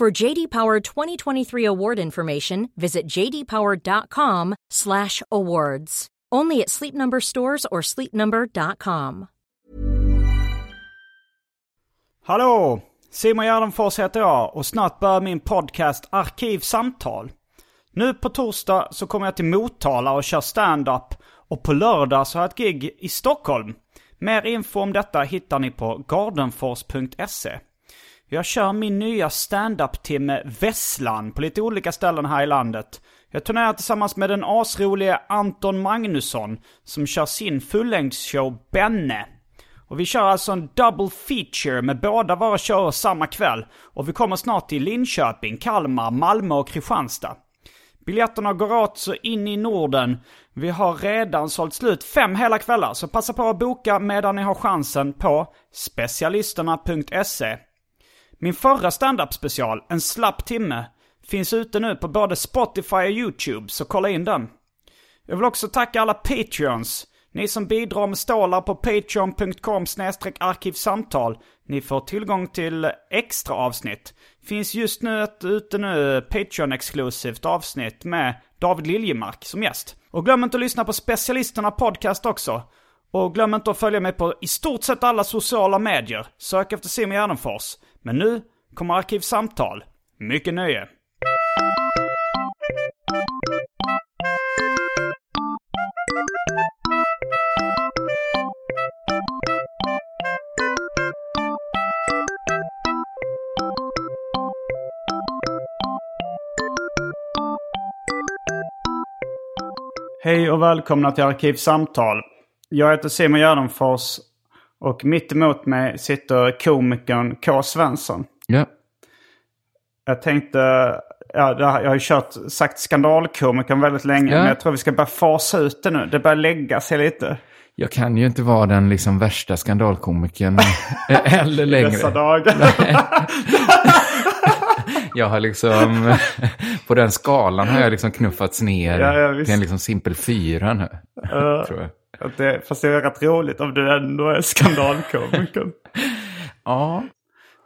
For JD Power 2023 award information, visit jdpower.com/awards. Only at Sleep Number stores or sleepnumber.com. Hallå! Simon Gärdenfors heter jag och snart börjar min podcast Arkivsamtal. Nu på torsdag så kommer jag till Motala och kör stand-up och på lördag så har jag ett gig i Stockholm. Mer info om detta hittar ni på gardenfors.se. Jag kör min nya standup-timme Vesslan på lite olika ställen här i landet. Jag turnerar tillsammans med den asroliga Anton Magnusson som kör sin fullängdsshow Benne. Och vi kör alltså en double feature med båda våra shower samma kväll. Och vi kommer snart till Linköping, Kalmar, Malmö och Kristianstad. Biljetterna går åt så in i Norden. Vi har redan sålt slut fem hela kvällar, så passa på att boka medan ni har chansen på specialisterna.se. Min förra standup special, En slapp timme, finns ute nu på både Spotify och YouTube, så kolla in den. Jag vill också tacka alla Patreons. Ni som bidrar med stålar på patreon.com arkivsamtal. Ni får tillgång till extra avsnitt. Finns just nu ett ute nu Patreon-exklusivt avsnitt med David Liljemark som gäst. Och glöm inte att lyssna på specialisterna podcast också. Och glöm inte att följa mig på i stort sett alla sociala medier. Sök efter Simon Gärdenfors. Men nu kommer Arkivsamtal. Mycket nöje. Hej och välkomna till Arkivsamtal. Jag heter Simon Gärdenfors och mitt emot mig sitter komikern K. Svensson. Ja. Jag tänkte, ja, jag har ju kört, sagt skandalkomikern väldigt länge, Ja. men jag tror vi ska börja fasa ut det nu. Det börjar lägga sig lite Jag kan ju inte vara den liksom värsta skandalkomikern eller längre. dessa dagar. Jag har liksom, på den skalan har jag liksom knuffats ner Ja, till en liksom simpel fyra nu. tror jag. Att det, fast det är rätt roligt om du ändå är skandalkomikern. Ja.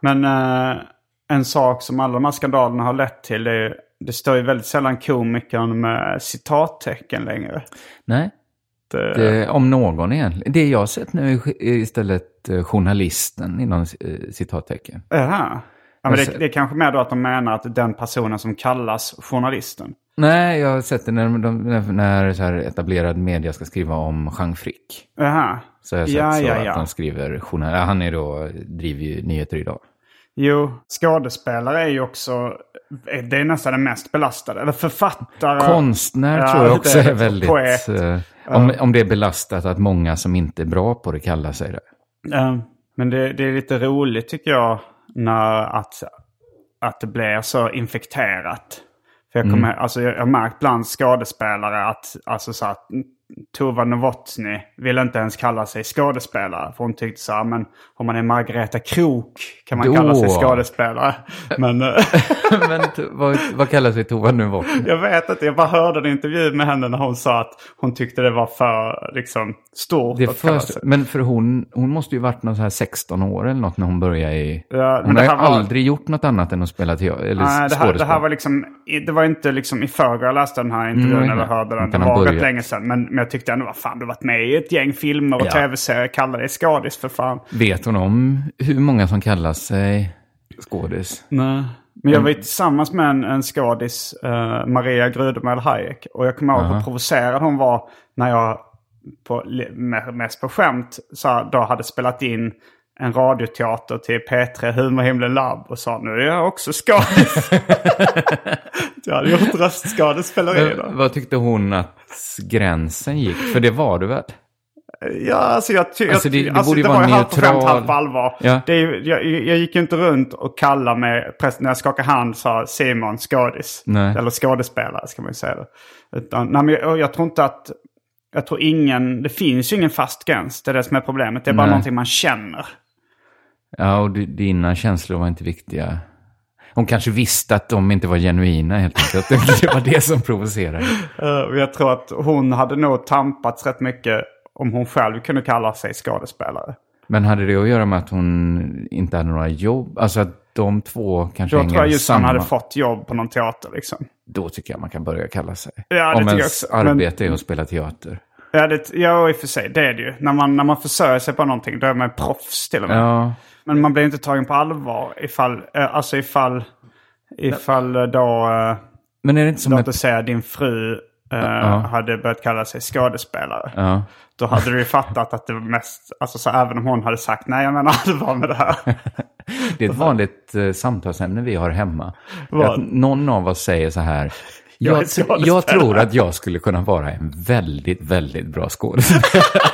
Men eh, en sak som alla de här skandalerna har lett till är det står ju väldigt sällan komikern med citattecken längre. Nej, Det, det, om någon egentligen. Det jag har sett nu är istället eh, journalisten inom eh, citattecken. Jaha. Ja, men det, det är kanske mer då att de menar att den personen som kallas journalisten. Nej, jag har sett det när, de, när, när så här etablerad media ska skriva om Jean Frick. Jaha. Så har jag sett Ja, så ja, att ja. de skriver journal... Han är då, driver ju nyheter idag. Jo, skådespelare är ju också, det är nästan den mest belastade. Eller författare. Konstnär Ja, tror jag också det är väldigt... Poet. eh, om, om det är belastat att många som inte är bra på det kallar sig det. Men det, det är lite roligt tycker jag när att, att det blir så infekterat. För jag, kommer, alltså, jag jag har märkt bland skådespelare att, alltså, så att Tova Novotny vill inte ens kalla sig skådespelare. För hon tyckte så här, men om man är Margareta Krok kan man Då. kalla sig skådespelare. Men eh, Men vad, vad kallar sig Tova bort? jag vet inte, jag bara hörde en intervju med henne när hon sa att hon tyckte det var för liksom, stort Det först, men för hon, hon måste ju varit någon så här 16 år eller något när hon började i... Ja, men hon har ju var- aldrig gjort något annat än att spela teater, eller Nej, det här, det här var liksom, det var inte liksom i förrgår jag läste den här intervjun Mm, eller hörde den. Det var rätt länge sedan. Men, men jag tyckte ändå, vad fan, du har varit med i ett gäng filmer och Ja. tv-serier. Kalla dig skådis för fan. Vet hon om hur många som kallar sig skådis? Nej. Men jag var ju tillsammans med en, en skådis, eh, Maria Grudemel Hayek. Och jag kommer ihåg hur provocerad hon var när jag, på, mest på skämt, så då hade spelat in en radioteater till P3 Humorhimlen Lab och sa nu är jag också skådis. jag hade gjort röstskådespeleri då. Vad tyckte hon att gränsen gick? För det var du väl? Ja, alltså jag tycker... Alltså, det- det alltså, borde det vara var ju halvt på skämt, halvt på allvar. Ja. Det är, jag, jag gick ju inte runt och kallade mig, när jag skakade hand sa Simon skådis. Nej. Eller skådespelare ska man ju säga det. Utan, nej, men jag, jag tror inte att... Jag tror ingen... Det finns ju ingen fast gräns. Det är det som är problemet. Det är bara Nej. någonting man känner. Ja, och dina känslor var inte viktiga. Hon kanske visste att de inte var genuina helt enkelt. Det var det som provocerade. Och jag tror att hon hade nog tampats rätt mycket om hon själv kunde kalla sig skådespelare. Men hade det att göra med att hon inte hade några jobb? Alltså att de två kanske Då hänger tror jag just samma. han hade fått jobb på någon teater liksom. Då tycker jag man kan börja kalla sig. Ja, det Om tycker jag ens också. Men- arbete är att spela teater. Ja, det, ja, i och för sig. Det är det ju. När man, när man försörjer sig på någonting, då är man proffs till och med. Ja, Men man blir inte tagen på allvar ifall, eh, alltså ifall, ifall då, eh, men är det inte som låt ett... oss säga din fru eh, hade börjat kalla sig skådespelare. Ja. Då hade du ju fattat att det var mest, alltså så även om hon hade sagt nej jag menar allvar med det här. Det är ett vanligt eh, samtalsämne vi har hemma. Att någon av oss säger så här. Jag Jag, skådespelare." jag tror att jag skulle kunna vara en väldigt, väldigt bra skådespelare.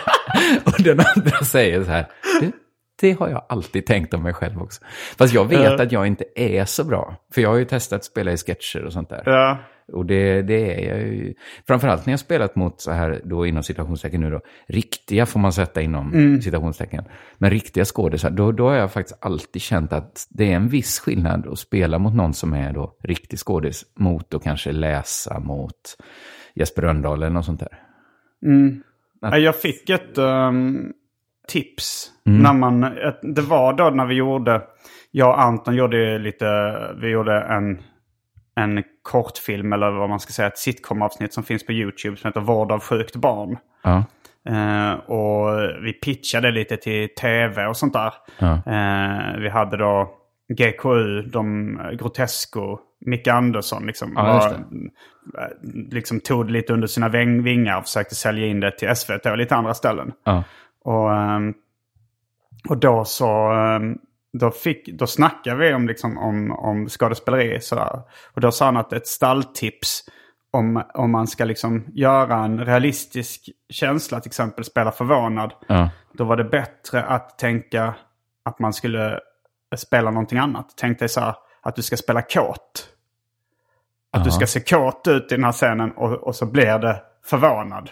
och den andra säger så här. "Du, Det har jag alltid tänkt om mig själv också. Fast jag vet att jag inte är så bra. För jag har ju testat att spela i sketcher och sånt där. Ja. Och det, det är jag ju. Framförallt när jag spelat mot så här, då inom citationstecken nu då, riktiga får man sätta inom Mm. citationstecken. Men riktiga skådisar, då, då har jag faktiskt alltid känt att det är en viss skillnad att spela mot någon som är då riktig skådis mot att kanske läsa mot Jesper Rönndahl eller något sånt där. Ja, Jag fick ett ehm, tips. När man, det var då när vi gjorde, jag och Anton gjorde lite, vi gjorde en, en kortfilm eller vad man ska säga, ett sitcom-avsnitt som finns på YouTube som heter Vård av sjukt barn. Ja, Eh, och vi pitchade lite till tv och sånt där. Ja. Eh, vi hade då GKU, de Grotesco, Micke Andersson liksom, Ja, var, eh, liksom tog det lite under sina vingar och försökte sälja in det till SVT och lite andra ställen. ja, Och, ehm, och då så ehm, då, fick, då snackade vi om, liksom, om, om skådespeleri. Sådär. Och då sa han att ett stalltips om, om man ska liksom göra en realistisk känsla, till exempel spela förvånad. ja. Då var det bättre att tänka att man skulle spela någonting annat. Tänk dig så här, att du ska spela kåt. Att du ska se kåt ut i den här scenen och, och så blir det förvånad.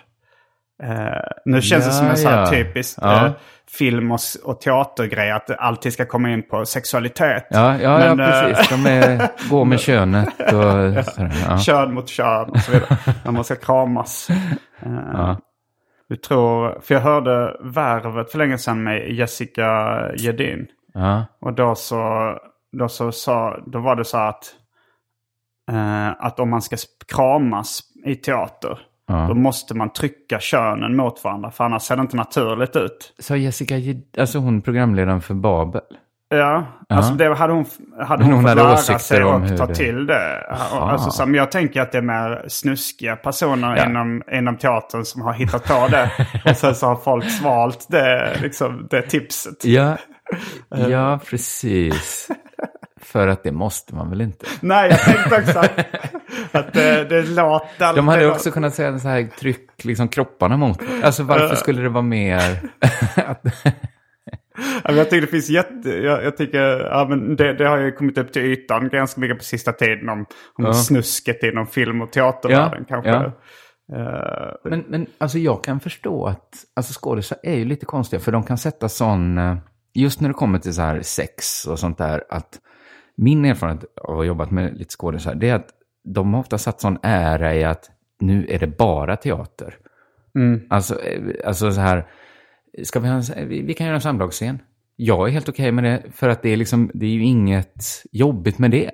Eh, nu känns det Ja, som en så här ja. typisk Ja. eh, film och, och teatergrej. Att det alltid ska komma in på sexualitet. Ja, ja, Men, ja eh, precis. De är, går med könet och sådär. Kön mot kön och så vidare. när man ska kramas. Eh, Du tror, för jag hörde Värvet för länge sedan med Jessica Gedin. Ja, Och då så, då så sa, då var det så att, eh, att om man ska kramas i teater, då måste man trycka könen mot varandra, för annars ser det inte naturligt ut. sa Jessica, alltså hon programledaren för Babel. Ja, alltså det hade hon, hade hon, hon fått lära sig och ta det- till det. Alltså, så, men jag tänker att det är mer snuskiga personer Ja. inom, inom teatern som har hittat på det. och sen så har folk svalt det, liksom, det tipset. Ja, ja precis. För att det måste man väl inte. Nej, jag tänkte också att, det, det låter... De hade också kunnat säga så här, tryck liksom kropparna mot. Alltså varför skulle det vara mer... att, Ja, Jag tycker det finns jätte... Jag, jag tycker, ja, men det, det har ju kommit upp till ytan ganska mycket på sista tiden om, om snusket inom film och teatervärlden Ja, kanske. ja. Eh, men, men alltså jag kan förstå att alltså skådisar är ju lite konstiga. För de kan sätta sån... eh, Just när det kommer till så här sex och sånt där. Att min erfarenhet av att ha jobbat med lite skådisar. Det är att de har ofta satt sån ära i att nu är det bara teater. Alltså, eh, alltså så här, ska vi, ha en, vi, kan göra en samlagsscen. Jag är helt okej med det, för att det är, liksom, det är ju inget jobbigt med det.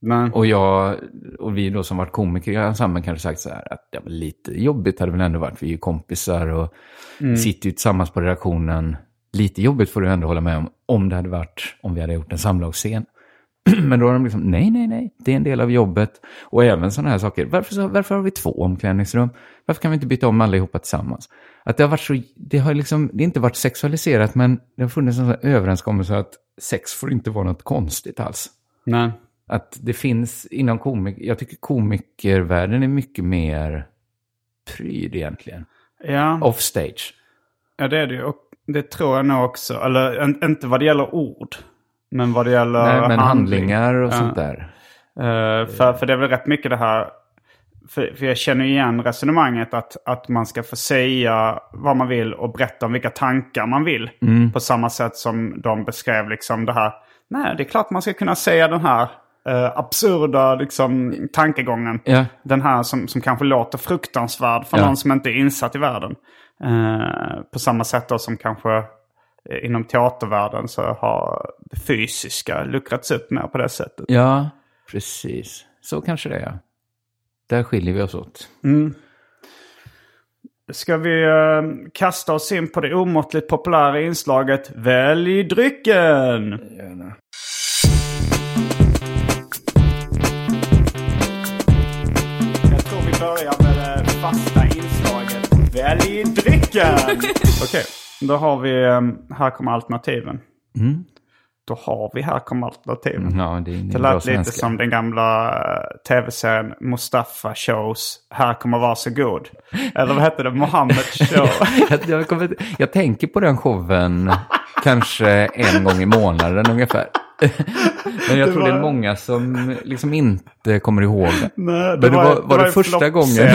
nej. Och jag, och vi då som varit komiker i ensemblen kanske sagt så här att det var lite jobbigt hade väl ändå varit, vi är ju kompisar och sitter ju tillsammans på redaktionen. Lite jobbigt får du ändå hålla med om, om det hade varit, om vi hade gjort en samlagsscen. Men då är de liksom, nej, nej, nej, det är en del av jobbet. Och även sådana här saker, varför, varför har vi två omklädningsrum? Varför kan vi inte byta om allihopa tillsammans? Att det har varit så, det har liksom, det har inte varit sexualiserat, men det har funnits en överenskommelse att sex får inte vara något konstigt alls. Nej. Att det finns inom komik, jag tycker komikervärlden är mycket mer pryd egentligen. Ja. Offstage. ja, det är det ju. Och det tror jag nog också. Eller inte vad det gäller ord. Men vad det gäller Nej, men handling. handlingar och Ja. sånt där. Eh, för, för det är väl rätt mycket det här. För, för jag känner igen resonemanget att, att man ska få säga vad man vill och berätta om vilka tankar man vill. Mm. På samma sätt som de beskrev liksom det här. Nej, det är klart man ska kunna säga den här eh, absurda liksom, tankegången. Ja. Den här som, som kanske låter fruktansvärd för Ja. någon som inte är insatt i världen. Eh, på samma sätt då som kanske inom teatervärlden så har det fysiska luckrats upp mer på det sättet. Ja, precis. Så kanske det är. Där skiljer vi oss åt. Ska vi eh, kasta oss in på det omåttligt populära inslaget Välj drycken? Gärna. Jag tror vi börjar med det fasta inslaget Välj drycken! Okej, då har vi eh, Här kommer alternativen. Då har vi Här kommer alternativen. Ja, det Det bra lät lite svenska. som den gamla eh, tv-serien Mustafa Shows Här kommer varsågod. Eller vad hette det? Mohammed Show. jag, jag, kommer, jag tänker på den showen kanske en gång i månaden ungefär. Men jag tror det är var- många som liksom inte kommer ihåg det. Nej, Men det var, var, var det en första gången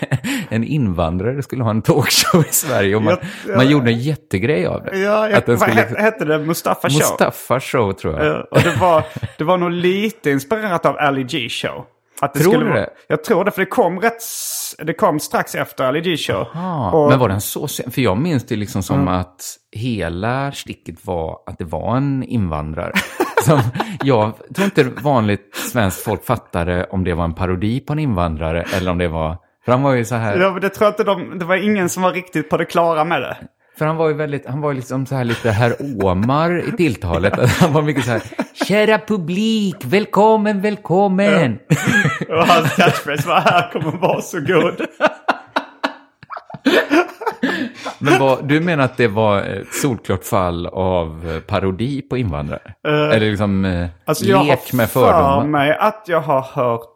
en invandrare skulle ha en talkshow i Sverige och man, Jag- jag- man gjorde en jättegrej av det. Ja, jag, att den vad skulle, hette, hette det? Mustafa Show? Mustafa show tror jag. Ja, och det var, det var nog lite inspirerat av Ali G Show. Att det Tror skulle du vara, det? Jag tror det, för det kom, rätt, det kom strax efter Ali Show. Och- Men var den så sen? För jag minns det liksom som att hela sticket var att det var en invandrare. som jag tror inte vanligt svenskt folk fattade om det var en parodi på en invandrare eller om det var... För han var ju så här... Ja, men det tror jag inte de, det var ingen som var riktigt på det klara med det. För han var ju väldigt, han var liksom så här lite herr Omar i tilltalet. Han var mycket så här, kära publik, välkommen, välkommen. Och hans catchphrase var här kommer vara så god. Men vad, du menar att det var ett solklart fall av eh, parodi på invandrare? Eller liksom eh, Alltså jag lek har med för fördomar? mig att jag har hört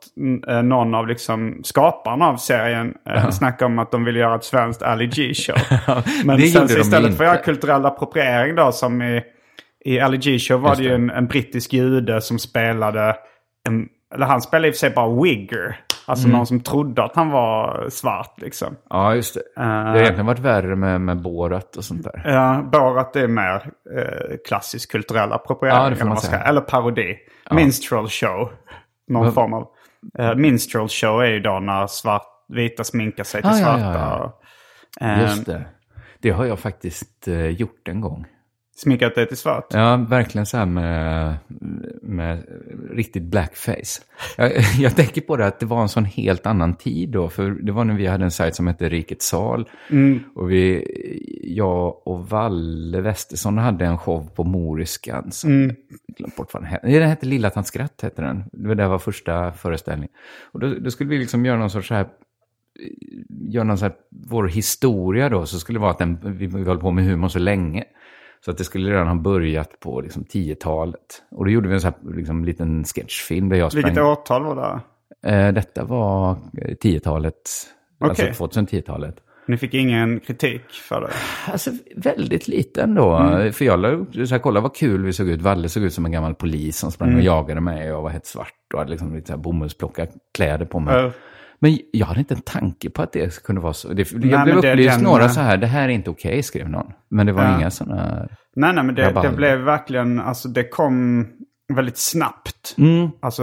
eh, någon av liksom skaparna av serien eh, snacka om att de vill göra ett svenskt Ali G-show. Men det sen de istället ju för att göra inte. kulturell appropriering då som i, i Ali G-show var Just det ju en, en brittisk jude som spelade, en, eller han spelade i och för sig bara wigger. Alltså Mm. någon som trodde att han var svart liksom. Ja, just det. det har egentligen varit värre med, med Borat och sånt där. Ja, Borat är mer eh, klassisk kulturell appropriering. Ja, man säga. Eller parodi. Minstrel show. Någon form av... Uh, minstrel show är ju då när svart, vita sminkar sig till Ah, ja, svarta. ja, ja. och, eh, Just det. Det har jag faktiskt eh, gjort en gång. Sminkat dig till svart. Ja, verkligen så här med, med riktigt blackface. Jag, jag tänker på det att det var en sån helt annan tid då. För det var när vi hade en sajt som hette Rikets sal. Och vi, jag och Valle Westesson hade en show på Moriskan. Som, bort vad den hette. Den hette Lilla Tant Skratt, hette den. Det var, det var första föreställningen. Och då, då skulle vi liksom göra någon sorts så här göra någon så här, vår historia då, så skulle det vara att den, vi, vi höll på med humor så länge. Så att det skulle redan ha börjat på liksom 10-talet. Och då gjorde vi en så här, liksom, liten sketchfilm där jag sprang. Vilket årtal var det? Eh, detta var eh, 10-talet, Okej. alltså 2010-talet. Ni fick ingen kritik för det? Alltså väldigt lite ändå. Mm. För jag la upp, så här, kolla vad kul vi såg ut. Valle såg ut som en gammal polis som sprang Mm. och jagade mig och var helt svart och hade liksom lite så här bomullsplocka kläder på mig. Ja. Men jag hade inte en tanke på att det kunde vara så. Det, jag blev upplyst den- några så här, det här är inte okej, skrev någon. Men det var Ja. inga sådana... Nej, nej, men det, det blev verkligen, alltså det kom väldigt snabbt. Mm. Alltså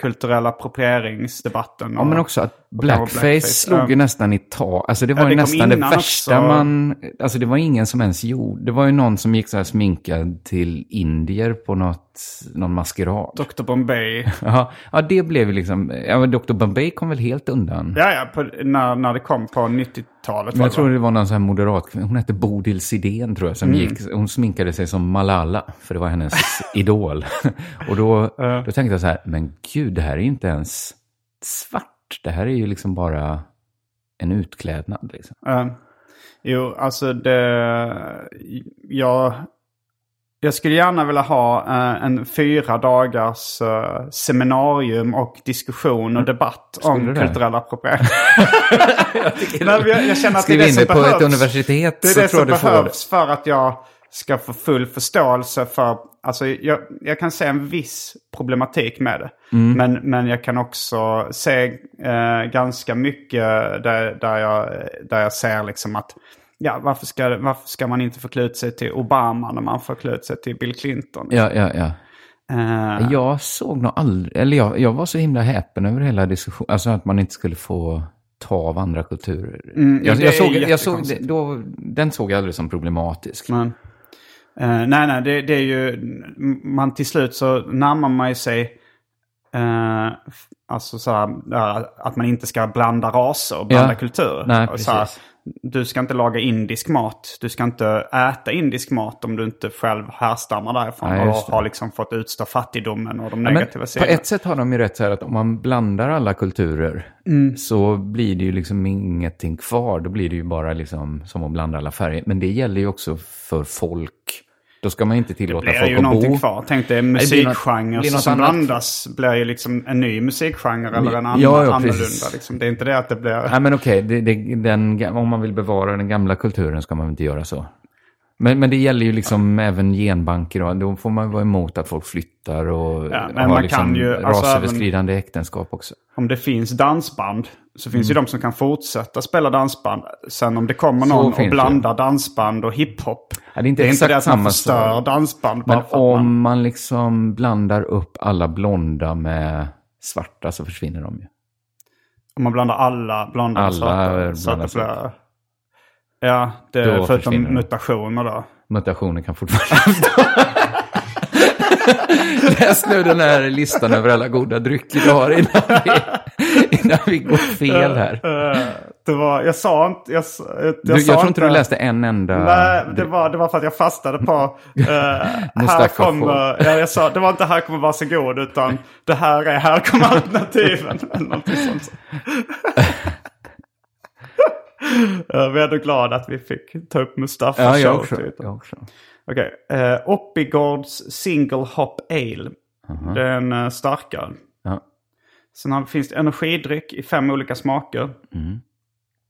kulturella approprieringsdebatten. Ja, och- men också att Blackface, blackface, slog ju nästan i tak. Alltså det var Ja, ju det nästan det värsta också. man... Alltså det var ingen som ens gjorde. Det var ju någon som gick så här sminkad till indier på något, någon maskerad. Dr. Bombay. Ja, ja, det blev ju liksom... Ja, Dr. Bombay kom väl helt undan. Ja, ja, på, när, när det kom på 90-talet. Men jag tror det var någon sån här moderat, hon hette Bodil Sidén tror jag, som Mm. gick, hon sminkade sig som Malala, för det var hennes idol. Och då, då tänkte jag så här, men gud, det här är ju inte ens svart. Det här är ju liksom bara en utklädnad. Liksom. Eh, jo, alltså det... Jag, jag skulle gärna vilja ha eh, en fyra dagars eh, seminarium och diskussion och debatt om Mm. du det? kulturell appropriering. Nej, men jag, jag känner att det är det som det på behövs. ett universitet Det är så det tror jag du får det. behövs för att jag ska få full förståelse för... Alltså jag, jag kan se en viss problematik med det. Mm. Men, men jag kan också se eh, ganska mycket där, där, jag, där jag ser liksom att... Ja, varför ska, varför ska man inte ut sig till Obama när man ut sig till Bill Clinton? Ja, ja, ja. Eh, Jag såg nog aldrig, eller jag, jag var så himla häpen över hela diskussionen, alltså att man inte skulle få ta av andra kulturer. Mm, jag, jag såg, jag såg, då, den såg jag aldrig som problematisk. Men, eh, nej, nej, det, det är ju... Man till slut så närmar man ju sig... f- alltså så här, att man inte ska blanda raser och blanda Ja. kulturer. Nej, Och så här, du ska inte laga indisk mat. Du ska inte äta indisk mat om du inte själv härstammar därifrån. Nej, och har liksom fått utstå fattigdomen och de Ja, negativa på sidorna. ett sätt har de ju rätt så här att om man blandar alla kulturer Mm. så blir det ju liksom ingenting kvar. Då blir det ju bara liksom som att blanda alla färger. Men det gäller ju också för folk. Då ska man inte tillåta Det blir folk ju att någonting bo. kvar. Tänk dig något som annat. blandas. Blir ju liksom en ny musikgenre eller en annan Ja, ja, annorlunda. Liksom. Det är inte det att det blir... Nej men okej, det, det, den, ga- om man vill bevara den gamla kulturen ska man inte göra så. Men, men det gäller ju liksom även genbanker då får man vara emot att folk flyttar och Ja, men har liksom ju, alltså, rasöverskridande äktenskap också. om det finns dansband så finns Mm. ju de som kan fortsätta spela dansband. Sen om det kommer någon och blandar dansband och hiphop. Ja, det är inte det är inte exakt det att man samma förstör sak. dansband Men om man... man liksom blandar upp alla blonda med svarta så försvinner de ju. Om man blandar alla blonda Alla svarta. Blandar det blir... Ja, det, Då förutom mutationer då. Mutationer kan fortfarande Läs nu den här listan över alla goda drycker du har innan vi, innan vi går fel här. Eh, det var, jag sa inte... Jag, s- jag, jag, Du, jag sa tror inte du läste en enda. Nej, det var, det var för att jag fastade på... Uh, här kommer... Ja, jag sa, det var inte här kommer varsågod utan det här är här kommer alternativen. Eller någonting sånt. Vi är ändå glada att vi fick ta upp Mustafa Ja, jag också. Jag också. Okej. Uh, Oppigårds Single Hop Ale. Det är en uh, starkare. Ja. Sen har, finns det energidryck i fem olika smaker. Mm.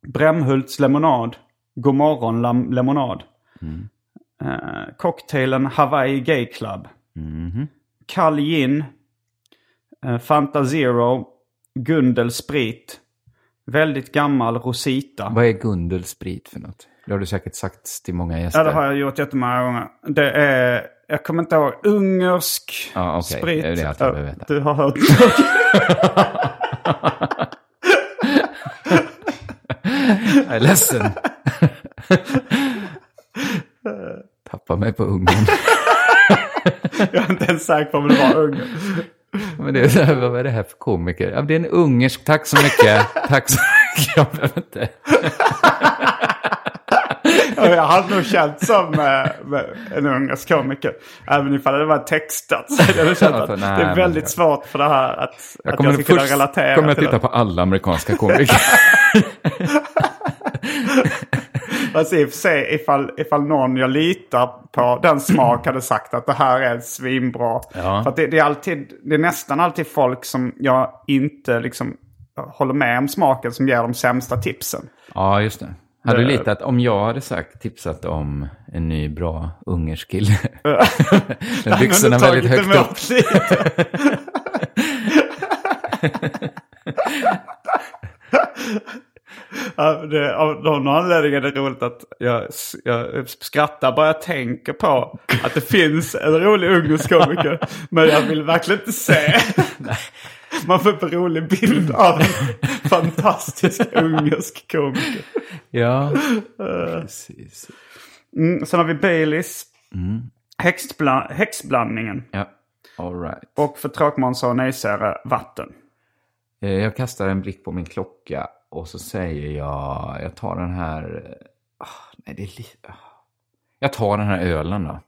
Brämhults lemonad. Godmorgon lam- lemonad. Mm. Eh, cocktailen Hawaii Gay Club. Mhm. Kall gin. eh, Fanta Zero. Gundel sprit. Väldigt gammal Rosita. Vad är Gundelsprit för något? Det har du säkert sagt till många gäster. Ja, det har jag gjort jättemånga gånger. Det är, jag kommer inte ihåg, ungersk Ja, okej. sprit. Det är det jag behöver veta. Du har hört. Jag är ledsen. Tappa mig på ungen. jag är inte ens säker på om det var unger. Men det är så här, vad är det här för komiker? Ja, det är en ungersk, tack så mycket. Tack så mycket, jag behöver inte. Ja, Jag hade nog känt som eh, en ungersk komiker. Även ifall det var textat. Så hade jag känt att Alltså, nej, det är men väldigt jag- svårt för det här att Jag att jag ska kunna relatera kommer jag titta det. på alla amerikanska komiker. Alltså i och för sig, ifall, ifall någon jag litar på den smak hade sagt att det här är svinbra. Ja. För det, det, är alltid, det är nästan alltid folk som jag inte liksom håller med om smaken som ger de sämsta tipsen. ja, just det. Hade du Det- litat, om jag hade sagt, tipsat om en ny bra ungersk kille. Med byxorna väldigt högt upp. det, av någon anledning är det roligt att jag, jag skrattar bara jag tänker på att det finns en rolig ungersk komiker. men jag vill verkligen inte se. Man får en rolig bild av en fantastisk ungersk komiker. Ja, precis. Mm, sen har vi Baileys. Häxbla- häxblandningen. Ja, all right. Och för tråkmånsar och nejsägare vatten. Eh, Jag kastar en blick på min klocka och så säger jag, jag tar den här, eh, ah, nej det är lite, ah. Jag tar den här ölen då.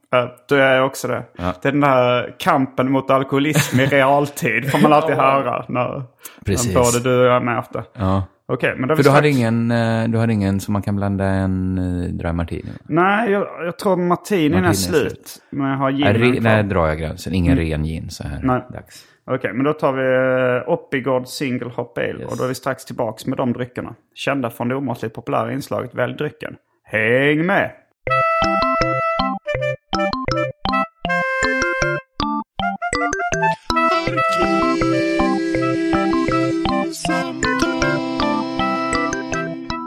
Då är jag också det. Ja. Det är den här kampen mot alkoholism i realtid. Får man alltid höra när, Precis. när både du och jag är med efter. Ja. Okej, men då har För du hade strax- ingen, eh, du hade ingen som man kan blanda en uh, dry martini med? Nej, jag, jag tror martinin är är slut. slut. Men jag har ginen re, nej, drar jag gränsen. Ingen ren gin så här Nej. dags. Okej, men då tar vi uh, Oppigård Single Hop Ale. Yes. Och då är vi strax tillbaks med de dryckerna. Kända från det omåttligt populära inslaget Välj drycken. Häng med!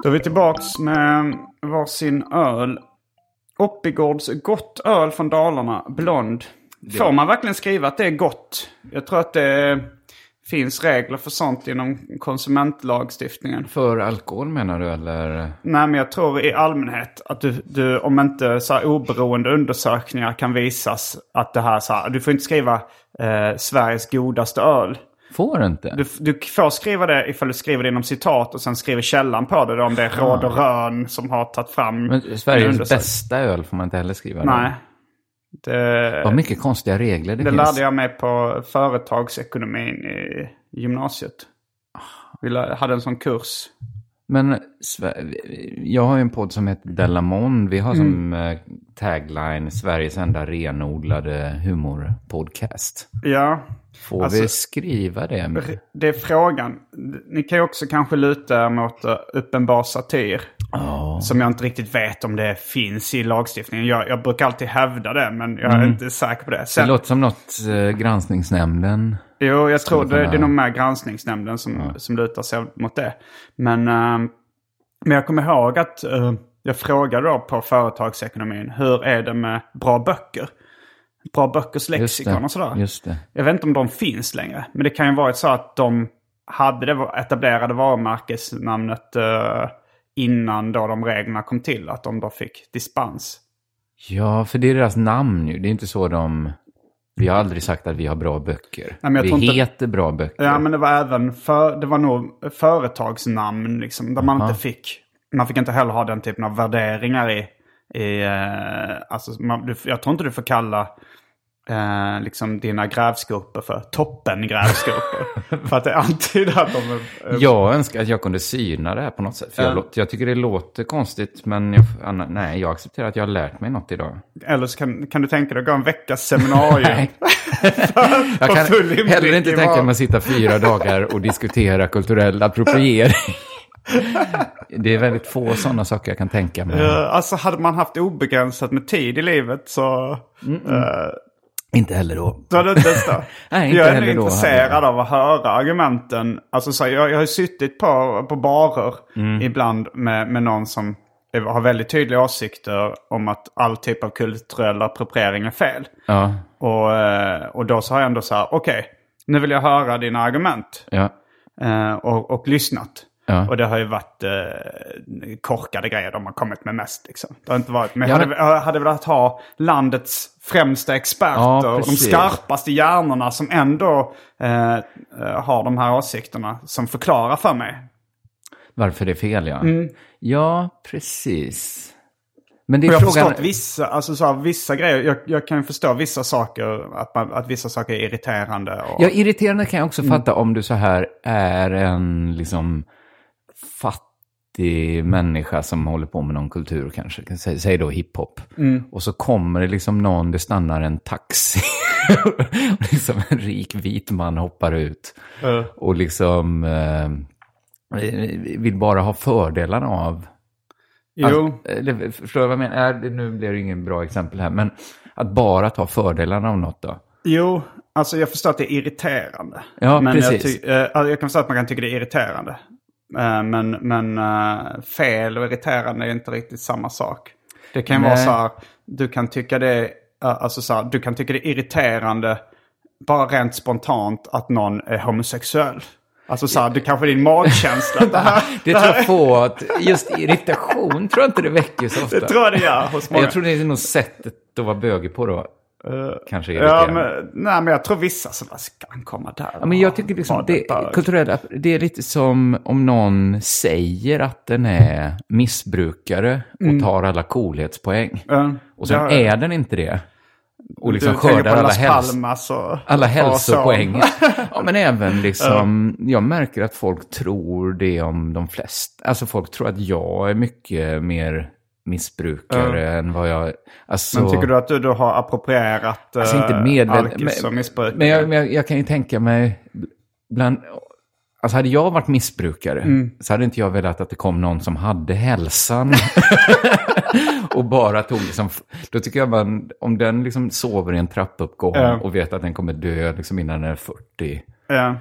Då är vi tillbaks med varsin öl. Oppigårds gott öl från Dalarna, blond. Får man verkligen skriva att det är gott? Jag tror att det finns regler för sånt inom konsumentlagstiftningen. För alkohol menar du eller? Nej, men jag tror i allmänhet att du, du om inte så oberoende undersökningar kan visas att det här så här, du får inte skriva eh, Sveriges godaste öl. Får inte? Du, du får skriva det ifall du skriver det inom citat och sen skriver källan på det då, om det är Råd och Rön som har tagit fram Men en Sveriges bästa öl får man inte heller skriva. Nej. Det, Vad mycket konstiga regler det, det finns. lärde jag mig på företagsekonomin i gymnasiet. Vi lär- hade en sån kurs. Men jag har ju en podd som heter Delamon. Vi har som eh, tagline Sveriges enda renodlade humorpodcast. Ja, Får Alltså- vi skriva det? det är frågan. Ni kan ju också kanske luta er mot uh, uppenbar satir. Ja. Som jag inte riktigt vet om det finns i lagstiftningen. Jag, jag brukar alltid hävda det, men jag är inte säker på det. Det Sen, låter som något eh, granskningsnämnden. jo, jag tror det, det är nog mer granskningsnämnden som, som lutar sig mot det. Men, eh, men jag kommer ihåg att eh, jag frågade då på företagsekonomin, hur är det med bra böcker? Bra böckers lexikon och sådär. Just det. Jag vet inte om de finns längre. Men det kan ju vara så att de hade det etablerade varumärkesnamnet eh, innan då de reglerna kom till. Att de då fick dispens. Ja, för det är deras namn ju. Det är inte så de... Vi har aldrig sagt att vi har bra böcker. jag vi tror inte- heter bra böcker. Ja, men det var även för, det var nog företagsnamn liksom. Där man Aha. inte fick. Man fick inte heller ha den typen av värderingar i. i eh, alltså, man, du, jag tror inte du får kalla eh, liksom dina grävskopor för toppen-grävskopor. för att det antyder att de är... eh, Jag önskar att jag kunde syna det här på något sätt. För Ja. jag, jag tycker det låter konstigt, men jag, Anna, nej, jag accepterar att jag har lärt mig något idag. Eller så kan, kan du tänka dig att gå en veckas seminarium. Jag kan heller inte tänka mig att sitta fyra dagar och diskutera kulturell appropriering. Det är väldigt få sådana saker jag kan tänka mig. Eh, alltså hade man haft obegränsat med tid i livet så... eh, Inte heller då. så det stört. Nej, inte jag är då intresserad av att höra argumenten. Alltså, så jag, jag har ju suttit på, på barer Mm. ibland med, med någon som har väldigt tydliga åsikter om att all typ av kulturell appropriering är fel. Ja, Och, eh, och då så har jag ändå så här, okej, nu vill jag höra dina argument. ja, eh, och, och lyssnat. Ja. Och det har ju varit eh, korkade grejer de har kommit med mest. Liksom. Det har inte varit, men Ja, jag hade, jag hade velat ha landets främsta experter. Ja, och de skarpaste hjärnorna som ändå eh, eh, har de här åsikterna. Som förklarar för mig. Varför det är fel, ja. Mm. Ja, precis. Men det är jag har frågan... förstått vissa, alltså så här, vissa grejer. Jag, jag kan förstå vissa saker. Att, man, att vissa saker är irriterande. Och, Ja, irriterande kan jag också Mm. fatta om du så här är en liksom fattig människa som håller på med någon kultur kanske. Säg, säg då hiphop. Mm. Och så kommer det liksom någon, det stannar en taxi. och liksom en rik vit man hoppar ut. Eh, Och liksom eh, vill bara ha fördelarna av jo, Att, eller, förstår du vad jag menar? Nu blir det ingen bra exempel här, men att bara ta fördelarna av något då? jo, alltså jag förstår att det är irriterande. Ja, men Jag, precis. ty- eh, alltså, jag kan förstå att man kan tycka det är irriterande. Eh, men men eh, fel och irriterande är inte riktigt samma sak. Det kan Nej. vara så här, du kan tycka det, eh, alltså så här, du kan tycka det är irriterande bara rent spontant att någon är homosexuell. Alltså så här, det kanske din magkänsla. Det, här, Det tror jag få, att just irritation tror jag inte det väcker så ofta. det tror jag det gör hos många. Jag tror det är nog sättet att vara bögig på då. Kanske ja, irriterande. men, nej, men jag tror vissa som han komma där? Ja, men jag tycker liksom, det, kulturella, det är lite som om någon säger att den är missbrukare och tar alla coolhetspoäng. Ja, Och sen ja. är den inte det. Och liksom du skördar alla, häls och... alla hälsopoäng. ja, men även liksom, jag märker att folk tror det om de flesta. Alltså folk tror att jag är mycket mer missbrukare än vad jag... Alltså, Men tycker du att du då har approprierat Alltså eh, inte medvetet. alkis och missbruk? Men, jag, men jag, jag kan ju tänka mig, bland, alltså hade jag varit missbrukare Mm. så hade inte jag velat att det kom någon som hade hälsan. och bara tog liksom, då tycker jag man, om den liksom sover i en trappuppgång Ja. och vet att den kommer dö liksom innan den är 40. Ja.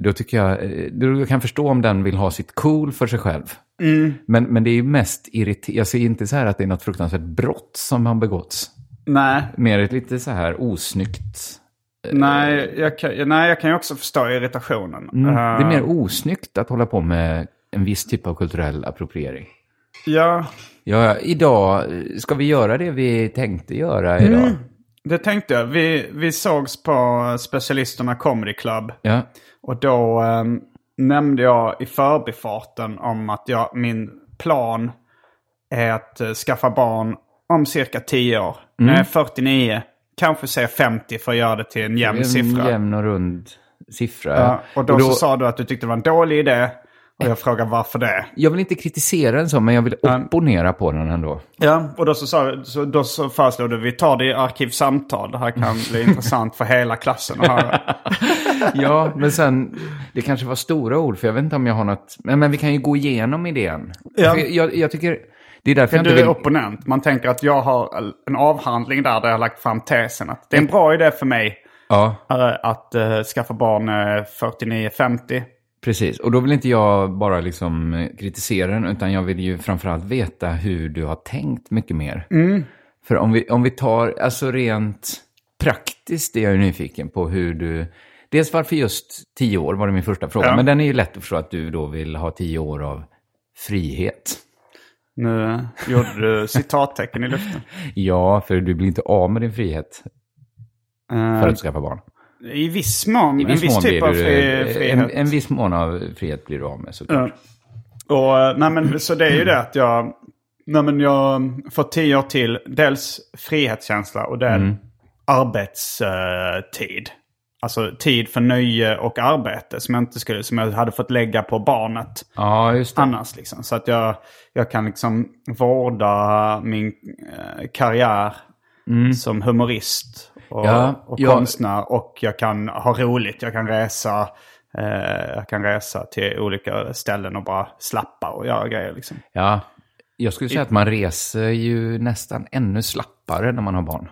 Då tycker jag, eh, då jag kan förstå om den vill ha sitt cool för sig själv. Mm. Men, men det är ju mest irriterande, jag ser inte så här att det är något fruktansvärt brott som har begåtts. Nej, Mer ett lite så här osnyggt nej, jag kan, nej, jag kan ju också förstå irritationen. Mm, det är Eh, mer osnyggt att hålla på med en viss typ av kulturell appropriering. Ja, Ja, idag, ska vi göra det vi tänkte göra idag? det tänkte jag. Vi, vi sågs på specialisterna Comedy Club. Ja, Och då ehm, nämnde jag i förbifarten om att jag, min plan är att eh, skaffa barn om cirka 10 år. När jag är 49, kanske säga 50 för att göra det till en jämn är en siffra. jämn och rund siffra. Ja, och då, så sa du att du tyckte det var en dålig idé. Och jag frågade varför det. Jag vill inte kritisera den så, men jag vill opponera på den ändå. Ja, och då så, sa, så, då så föreslog du vi tar det i arkivsamtal. Det här kan bli intressant för hela klassen att höra. Ja, men sen, det kanske var stora ord, för jag vet inte om jag har något... Men, men vi kan ju gå igenom idén. Ja. Jag, jag tycker, det är därför Du är vill... opponent. Man tänker att jag har en avhandling där, där jag har lagt fram tesen att det är en bra idé för mig Ja, eh, att eh, skaffa barn eh, 49-50. Precis, och då vill inte jag bara liksom eh, kritisera den, utan jag vill ju framförallt veta hur du har tänkt mycket mer. För om vi, om vi tar, alltså rent praktiskt är jag ju nyfiken på hur du... Dels varför just tio år var det min första fråga, Ja. men den är ju lätt att förstå att du då vill ha tio år av frihet. Nu gjorde du citattecken i luften. Ja, för du blir inte av med din frihet Eh, för att skaffa barn. I viss mån. I en viss typ blir av du- frihet. En, en viss mån av frihet blir du av med såklart. Ja. Och, eh, nej men, så det är ju det att jag, nej men jag får tio år till, dels frihetskänsla och är Mm. arbetstid. Alltså tid för nöje och arbete som jag, inte skulle, som jag hade fått lägga på barnet Ja, annars. Liksom. Så att jag, jag kan liksom vårda min eh, karriär som humorist och, Mm. Ja, och ja. konstnär. Och jag kan ha roligt. Jag kan resa. Eh, jag kan resa till olika ställen och bara slappa och göra grejer. Liksom. Ja, jag skulle säga att man reser ju nästan ännu slappare när man har barn.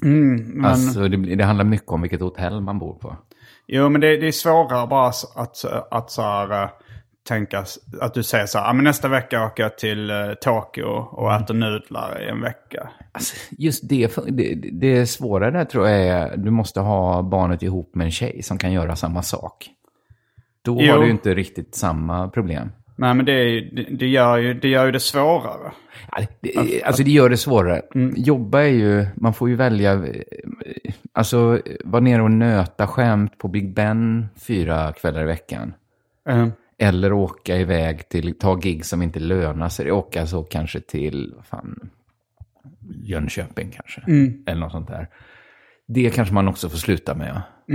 Men, Alltså, det, det handlar mycket om vilket hotell man bor på. Jo, men det, det är svårare bara att, att, att så här, eh, tänka att du säger så här, "Ah, men nästa vecka åker jag till eh, Tokyo och äter nudlar i en vecka. Alltså, just det, det, det svåra där tror jag är du måste ha barnet ihop med en tjej som kan göra samma sak. Då Jo. har du inte riktigt samma problem. Nej, men det, är det, det, gör ju, det gör ju det svårare. Ja, det- Alltså det gör det svårare. Jobba är ju, man får ju välja, eh, alltså vara nere och nöta skämt på Big Ben fyra kvällar i veckan. Eh, Eller åka iväg till, ta gig som inte lönar sig. Åka så kanske till, vad fan, Jönköping kanske. Eller något sånt där. Det kanske man också får sluta med. Ja.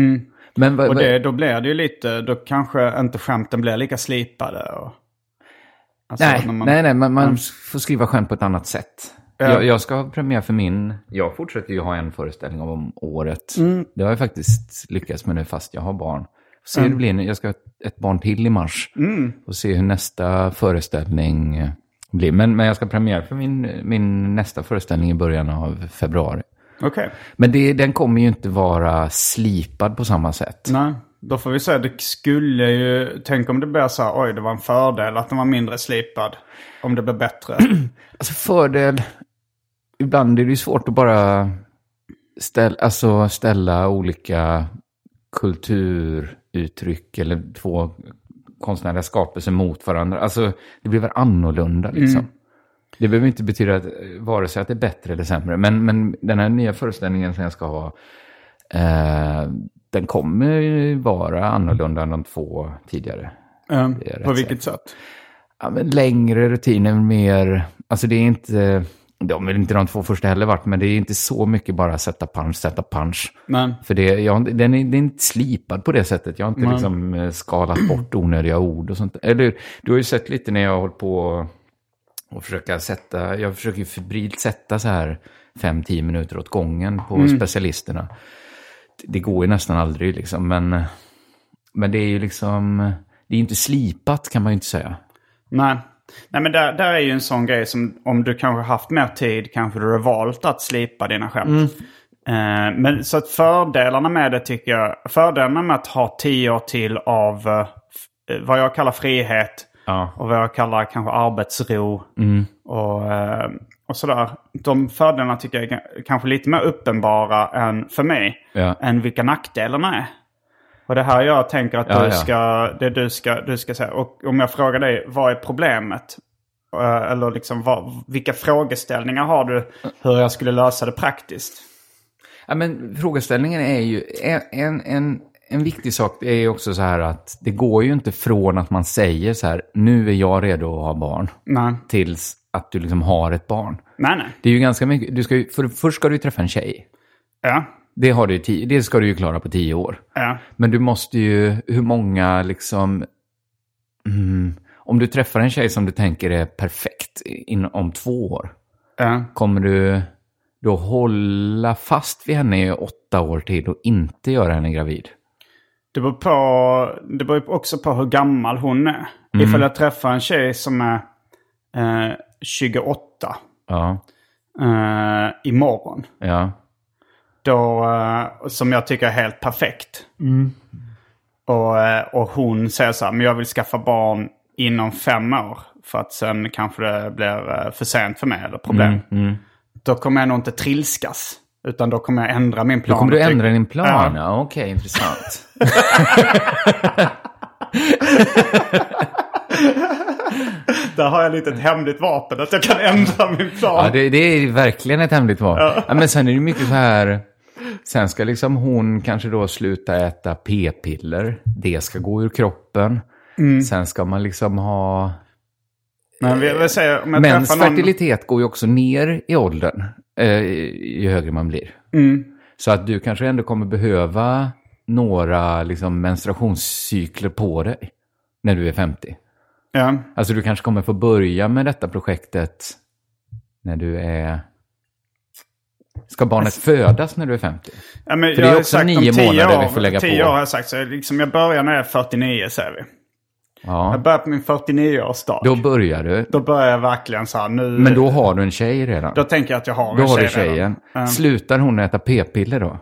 Men vad, Och det, då blir det ju lite, då kanske inte skämten blir lika slipade. Och, alltså nej, när man- nej, nej, man, man får skriva skämt på ett annat sätt. Ja. Jag, jag ska ha premiär för min, jag fortsätter ju ha en föreställning om året. Mm. Det har jag faktiskt lyckats med nu fast jag har barn. Se hur det blir nu. Jag ska ha ett- barn till i mars. Mm. Och se hur nästa föreställning eh, blir. Men, men jag ska premiär för min, min nästa föreställning i början av februari. Okej, Men det, den kommer ju inte vara slipad på samma sätt. nej. Då får vi säga, det skulle ju, tänk om det blir så här, oj det var en fördel att den var mindre slipad. Om det blir bättre. Alltså fördel, ibland är det ju svårt att bara ställ, alltså ställa olika kulturuttryck eller två konstnärliga skapelser mot varandra. Alltså, det blir väl annorlunda liksom. Det behöver inte betyda att, vare sig att det är bättre eller sämre. Men, men den här nya föreställningen som jag ska ha, eh, den kommer ju vara annorlunda än de två tidigare. Rätt på vilket sätt? Ja, längre rutiner, mer... Alltså det är inte... De är inte de två första heller varit, men det är inte så mycket bara sätta punch, sätta punch. Men, För det, jag, den, är, den är inte slipad på det sättet. Jag har inte liksom eh, skalat bort onödiga ord och sånt. Eller du har ju sett lite när jag har hållit på och försöka sätta, jag försöker ju febrilt sätta så här fem, tio minuter åt gången på Mm. specialisterna. Det går ju nästan aldrig liksom, men, men det är ju liksom, det är inte slipat kan man ju inte säga. nej. Nej men där, där är ju en sån grej som om du kanske haft mer tid kanske du har valt att slipa dina skämt. Eh, men så att fördelarna med det tycker jag, fördelarna med att ha tio år till av eh, f- vad jag kallar frihet Ja. och vad jag kallar kanske arbetsro och, eh, och sådär. De fördelarna tycker jag är kanske lite mer uppenbara än för mig. Ja. Än vilka nackdelarna är. Och det här jag tänker att Ja, du, ja. Ska, det du, ska, du ska säga. Och om jag frågar dig, vad är problemet? Eh, Eller liksom, vad, vilka frågeställningar har du hur jag skulle lösa det praktiskt? Ja, men frågeställningen är ju, en, en, en, en viktig sak är ju också så här att det går ju inte från att man säger så här, nu är jag redo att ha barn, Nej, tills att du liksom har ett barn. nej. nej. Det är ju ganska mycket, du ska ju, för, först ska du ju träffa en tjej. Ja, Det, har du tio, det ska du ju klara på tio år. ja. Men du måste ju, hur många liksom, mm, om du träffar en tjej som du tänker är perfekt in, om två år, ja. kommer du då hålla fast vid henne i åtta år till och inte göra henne gravid? Det beror, på, det beror också på hur gammal hon är. Ifall jag träffar en tjej som är eh, 28 Ja, eh, imorgon. ja. Då, eh, som jag tycker är helt perfekt. Och, eh, och hon säger så här, men jag vill skaffa barn inom fem år. För att sen kanske det blir eh, för sent för mig eller problem. Då kommer jag nog inte trilskas. Utan då kommer jag ändra min Då plan. kommer du ändra din plan? Ja. Ja. Okej, intressant. Där har jag lite ett hemligt vapen. Att jag kan ändra min plan. Ja, det, det är verkligen ett hemligt val. Ja. men sen är det mycket så här... Sen ska liksom hon kanske då sluta äta p-piller. Det ska gå ur kroppen. Mm. Sen ska man liksom ha... Men vi, vi säger, om jag Mäns någon... fertilitet går ju också ner i åldern. Eh, ju högre man blir. Mm. Så att du kanske ändå kommer behöva några liksom, menstruationscykler på dig. När du är 50. Ja. Alltså du kanske kommer få börja med detta projektet när du är... Ska barnet födas när du är 50? Ja, men För jag det är har också nio tio månader år, vi får lägga tio på. år har jag sagt. Så liksom jag börjar när jag är 49 säger vi. Ja, Jag börjar på min 49-årsdag. då Då, börjar du. börjar jag verkligen så här nu. Men då har du en tjej redan. Då tänker jag att jag har Då en har tjej du tjejen. redan. Ja, Slutar hon äta p-piller då?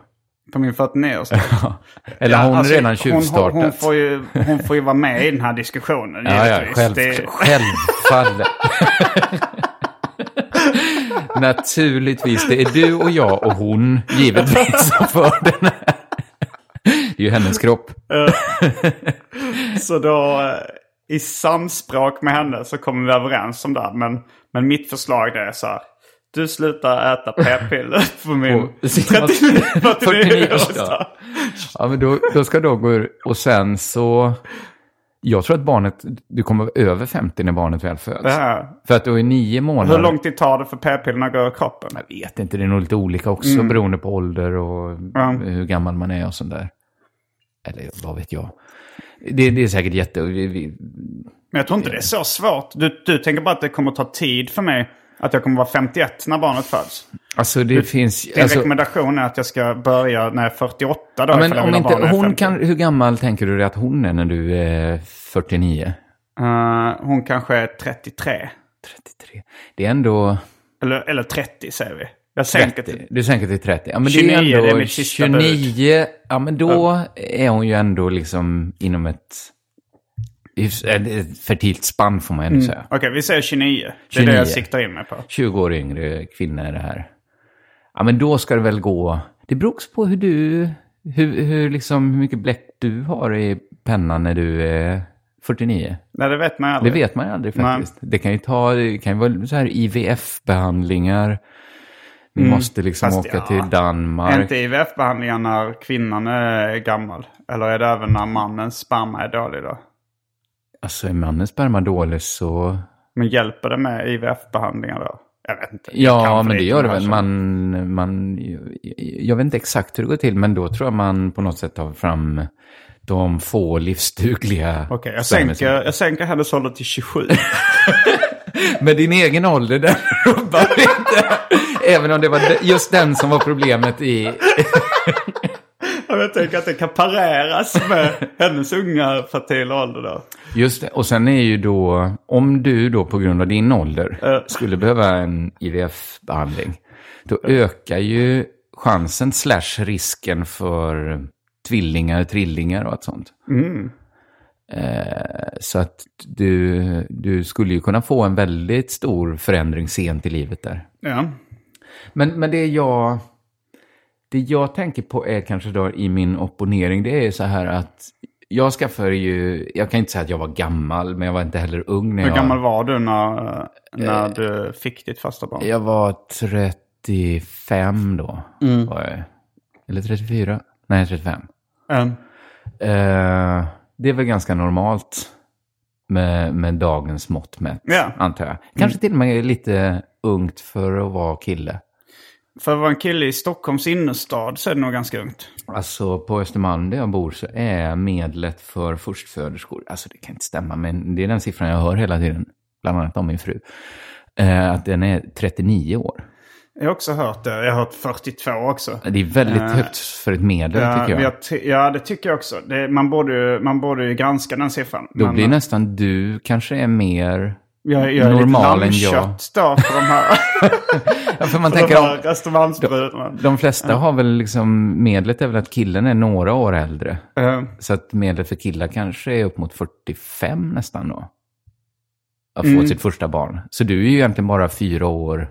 på min 49-årsdag. Eller har hon alltså, redan tjuvstartat? hon, hon, får ju, hon får ju vara med i den här diskussionen. Ja, ja, själv, Det- självfallet. Naturligtvis, det är du och jag och hon, givetvis, som för den här. Det är ju hennes kropp. Så då eh, i samspråk med henne så kommer vi överens om det. Men, men mitt förslag är så här. Du slutar äta p-piller på min På sin 49-årsdag. Ja, men då, då ska då gå ur. Och sen så... Jag tror att barnet, du kommer vara över 50 när barnet väl föds. Här. För att då är nio månader... Hur lång tid tar det för p-pillerna att gå ur kroppen? Jag vet inte, det är nog lite olika också beroende på ålder och Mm. Hur gammal man är och sånt där. Eller vad vet jag. Det, det är säkert jätte... Vi, vi, Men jag tror inte det är så svårt. Du, du tänker bara att det kommer ta tid för mig. Att jag kommer vara 51 när barnet föds. alltså det finns... Din Alltså, rekommendation är att jag ska börja när jag är 48 då. ja, men om inte, hon 50. kan, hur gammal tänker du dig att hon är när du är 49? Eh, hon kanske är 33. 33. Det är ändå... Eller, eller 30 säger vi. Jag sänker 30. till... Du sänker till 30. Ja, men 29, det är ändå det är mitt sista 29. Ja, men då är hon ju ändå liksom inom ett, ett fertilt spann får man ändå säga. Okej, vi säger 29. Det är 29. det jag siktar in mig på. 20 år yngre kvinna är det här. Ja, men då ska det väl gå... Det beror också på hur du, hur, hur, liksom, hur mycket bläck du har i pennan när du är 49. Nej, det vet man ju Det aldrig. vet man ju aldrig faktiskt. Det kan ju ta, det kan ju vara så här IVF-behandlingar. Ni måste liksom Mm. Fast åka ja, till Är Danmark. inte IVF-behandlingar när kvinnan är gammal? Eller är det även när mannens sperma är dålig då? Alltså är mannens sperma dålig så... Men hjälper det med IVF-behandlingar då? Jag vet inte. Jag Ja, men det gör det väl. Man, man, jag vet inte exakt hur det går till, men då tror jag man på något sätt tar fram de få livsdugliga... Okej, jag, spermier sänker, jag sänker hennes ålder till 27. Med din egen ålder, den rubbar inte. Även om det var just den som var problemet i... Jag tänker att det kan pareras med hennes unga fertila ålder då. Just det, och sen är ju då, om du då på grund av din ålder skulle behöva en IVF-behandling, då ökar ju chansen slash risken för tvillingar, trillingar och allt sånt. Eh, så att du, du skulle ju kunna få en väldigt stor förändring sent i livet där. Ja. Men, men det jag... Det jag tänker på är kanske då i min opponering, det är så här att jag skaffade ju, jag kan inte säga att jag var gammal, men jag var inte heller ung när Hur jag... gammal var du när, när du fick ditt första barn? Jag var 35 då. Var jag. Eller 34? Nej, 35. Mm. Eh, det är väl ganska normalt med, med dagens mått mätt, Ja. antar jag. Kanske till och med lite ungt för att vara kille. För att vara en kille i Stockholms innerstad så är det nog ganska ungt. Alltså på Östermalm där jag bor så är medlet för förstföderskor, alltså det kan inte stämma, men det är den siffran jag hör hela tiden, bland annat om min fru, eh, att den är 39 år. Jag har också hört det. Jag har hört 42 också. Det är väldigt högt för ett medel Ja, tycker jag. jag ja, det tycker jag också. Det, man, borde, ju- man borde granska den siffran. Då Men, blir nästan du kanske är mer jag, jag är normal än lite jag. då för de här, för man de tänker om, Östermalmsbrudarna. de flesta har väl liksom, medlet är väl att killen är några år äldre. Eh, Så att medlet för killar kanske är upp mot 45 nästan då. Att få Mm. sitt första barn. Så du är ju egentligen bara fyra år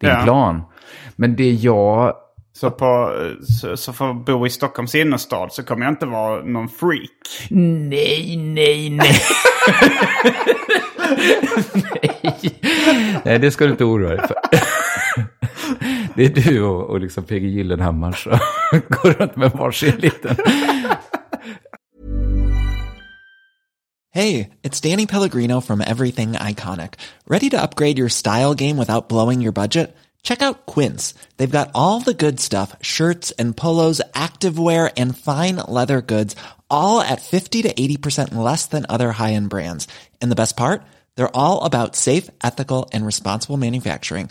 din Ja. plan. Men det jag... så, på, så, så för att bo i Stockholms innerstad så kommer jag inte vara någon freak. Nej, nej, nej. nej. Nej, det ska du inte oroa dig för. Det är du och, och liksom PG Gyllenhammar som går runt med varsin liten... Hey, it's Danny Pellegrino from Everything Iconic. Ready to upgrade your style game without blowing your budget? Check out Quince. They've got all the good stuff shirts and polos, activewear, and fine leather goods, all at 50 to 80% less than other high end brands. And the best part? They're all about safe, ethical, and responsible manufacturing.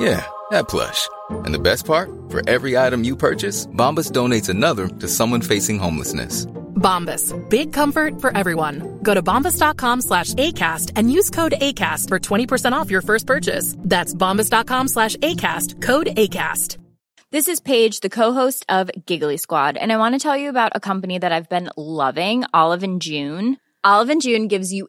Yeah, that plush. And the best part? For every item you purchase, Bombas donates another to someone facing homelessness. Bombas. Big comfort for everyone. Go to bombas.com slash ACAST and use code ACAST for 20% off your first purchase. That's bombas.com slash ACAST. Code ACAST. This is Paige, the co-host of Giggly Squad, and I want to tell you about a company that I've been loving, Olive and June. Olive and June gives you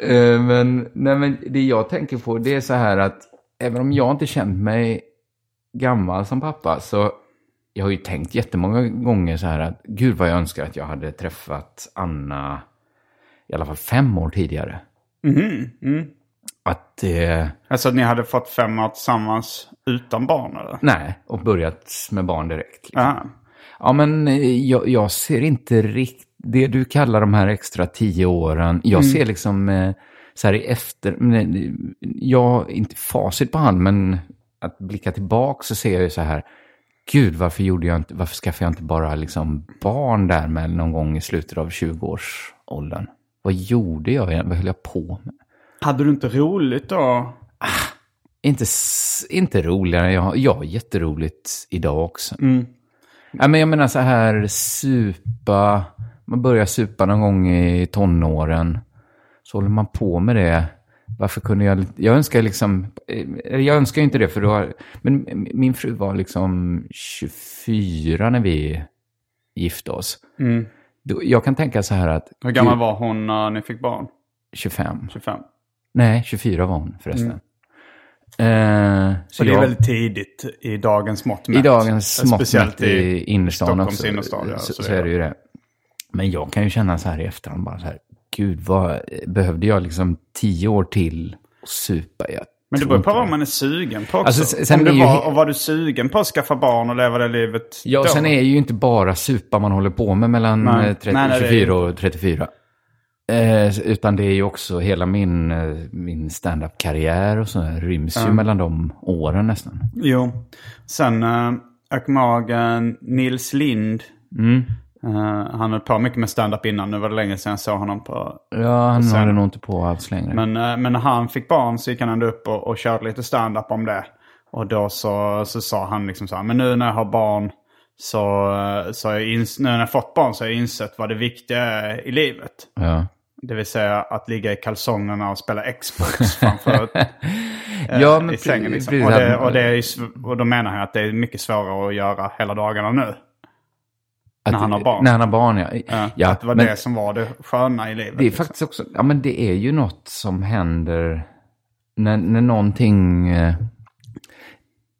men, nej, men det jag tänker på det är så här att även om jag inte känt mig gammal som pappa så jag har ju tänkt jättemånga gånger så här att gud vad jag önskar att jag hade träffat Anna i alla fall fem år tidigare. Att det... Alltså att ni hade fått fem år tillsammans utan barn eller? Nej, och börjat med barn direkt. Liksom. Ja. Ja, men eh, jag, jag ser inte riktigt... Det du kallar de här extra tio åren, jag ser liksom eh, så här i efter... eh, Jag, inte facit på hand, men att blicka tillbaka så ser jag ju så här, gud, varför gjorde jag inte, varför skaffade jag inte bara liksom barn där med någon gång i slutet av 20-årsåldern? Vad gjorde jag? egentligen? Vad höll jag på med? Hade du inte roligt då? Inte, s- inte roligare, jag, jag har jätteroligt idag också. Ja, men jag menar så här, supa, man börjar supa någon gång i tonåren. Så håller man på med det. Varför kunde jag, jag önskar liksom, eh, jag önskar inte det för då, men min fru var liksom 24 när vi gifte oss. Då, jag kan tänka så här att... Hur gammal var hon när ni fick barn? 25. 25. Nej, 24 var hon förresten. Eh, så det är jag- väldigt tidigt i dagens mått mätt. I dagens mått Speciellt i innerstan Stockholms också, innerstad. Ja, så, så är det ju det. Men jag kan ju känna så här i efterhand bara så här, gud vad, behövde jag liksom tio år till att supa? Jag Men det beror på vad man är sugen på också. Alltså, sen Om du ju var, och var du sugen på att skaffa barn och leva det livet Ja, då? sen är ju inte bara supa man håller på med mellan Nej. eh, 30, Nej, nej, det är 24 och 34. Eh, utan det är ju också hela min, eh, min stand-up-karriär och så här, ryms ju mellan de åren nästan. Jo. Sen eh, Nils Lind. Mm. Eh, han höll på mycket med stand-up innan. Nu var det länge sedan jag såg honom på... Ja, han sen- håller nog inte på alls längre. Men, eh, men när han fick barn så gick han ändå upp och, och körde lite stand-up om det. Och då så, så sa han liksom så här, men nu när jag har barn så, eh, så har jag ins- nu när jag fått barn så har jag insett vad det viktiga är i livet. ja. Det vill säga att ligga i kalsongerna och spela Xbox framför eh, Ja, men i sängen. Liksom. Och, det, och, det är, och då menar han att det är mycket svårare att göra hela dagarna nu. Att- När han har barn. När han har barn, ja. Ja, ja att det var men det som var det sköna i livet. det är liksom. faktiskt också, ja men det är ju något som händer när, när någonting, eh,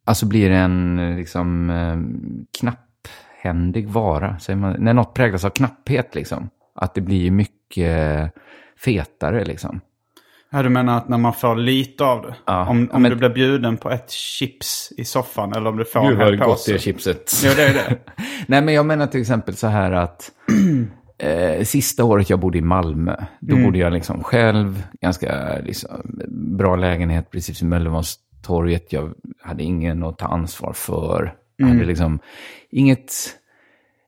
alltså blir en eh, liksom eh, knapphändig vara, man, när något präglas av knapphet liksom, att det blir mycket fetare liksom. Ja, du menar att när man får lite av det? Ja, om om men- du blir bjuden på ett chips i soffan eller om du får en hel påse? chipset. Jo, det är det. Nej, men jag menar till exempel så här att eh, sista året jag bodde i Malmö, då Mm. bodde jag liksom själv, ganska liksom, bra lägenhet precis vid Möllevångstorget. Jag hade ingen att ta ansvar för. Jag Mm. hade liksom inget,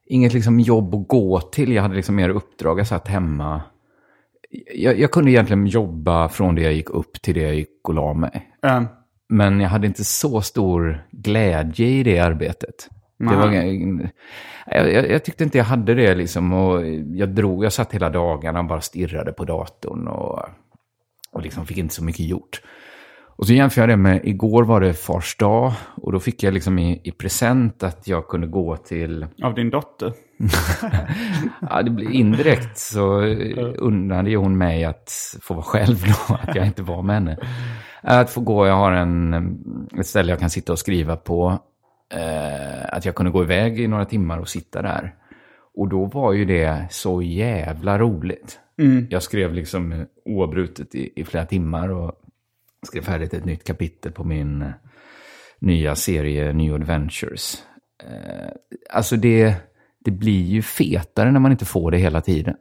inget liksom jobb att gå till. Jag hade liksom mer uppdrag. Jag satt hemma. Jag, jag kunde egentligen jobba från det jag gick upp till det jag gick och la mig. Eh, Men jag hade inte så stor glädje i det arbetet. Det var, jag, jag, jag tyckte inte jag hade det liksom. Och jag, drog, jag satt hela dagarna och bara stirrade på datorn och, och liksom fick inte så mycket gjort. Och så jämför jag det med, igår var det fars dag och då fick jag liksom i, i present att jag kunde gå till, av din dotter? ja det blir indirekt så unnade ju hon mig att få vara själv då, att jag inte var med henne. Att få gå, jag har en, ett ställe jag kan sitta och skriva på. Eh, att jag kunde gå iväg i några timmar och sitta där. Och då var ju det så jävla roligt. Jag skrev liksom oavbrutet i, i flera timmar och skrev färdigt ett nytt kapitel på min eh, nya serie New Adventures. Eh, alltså det, det blir ju fetare när man inte får det hela tiden.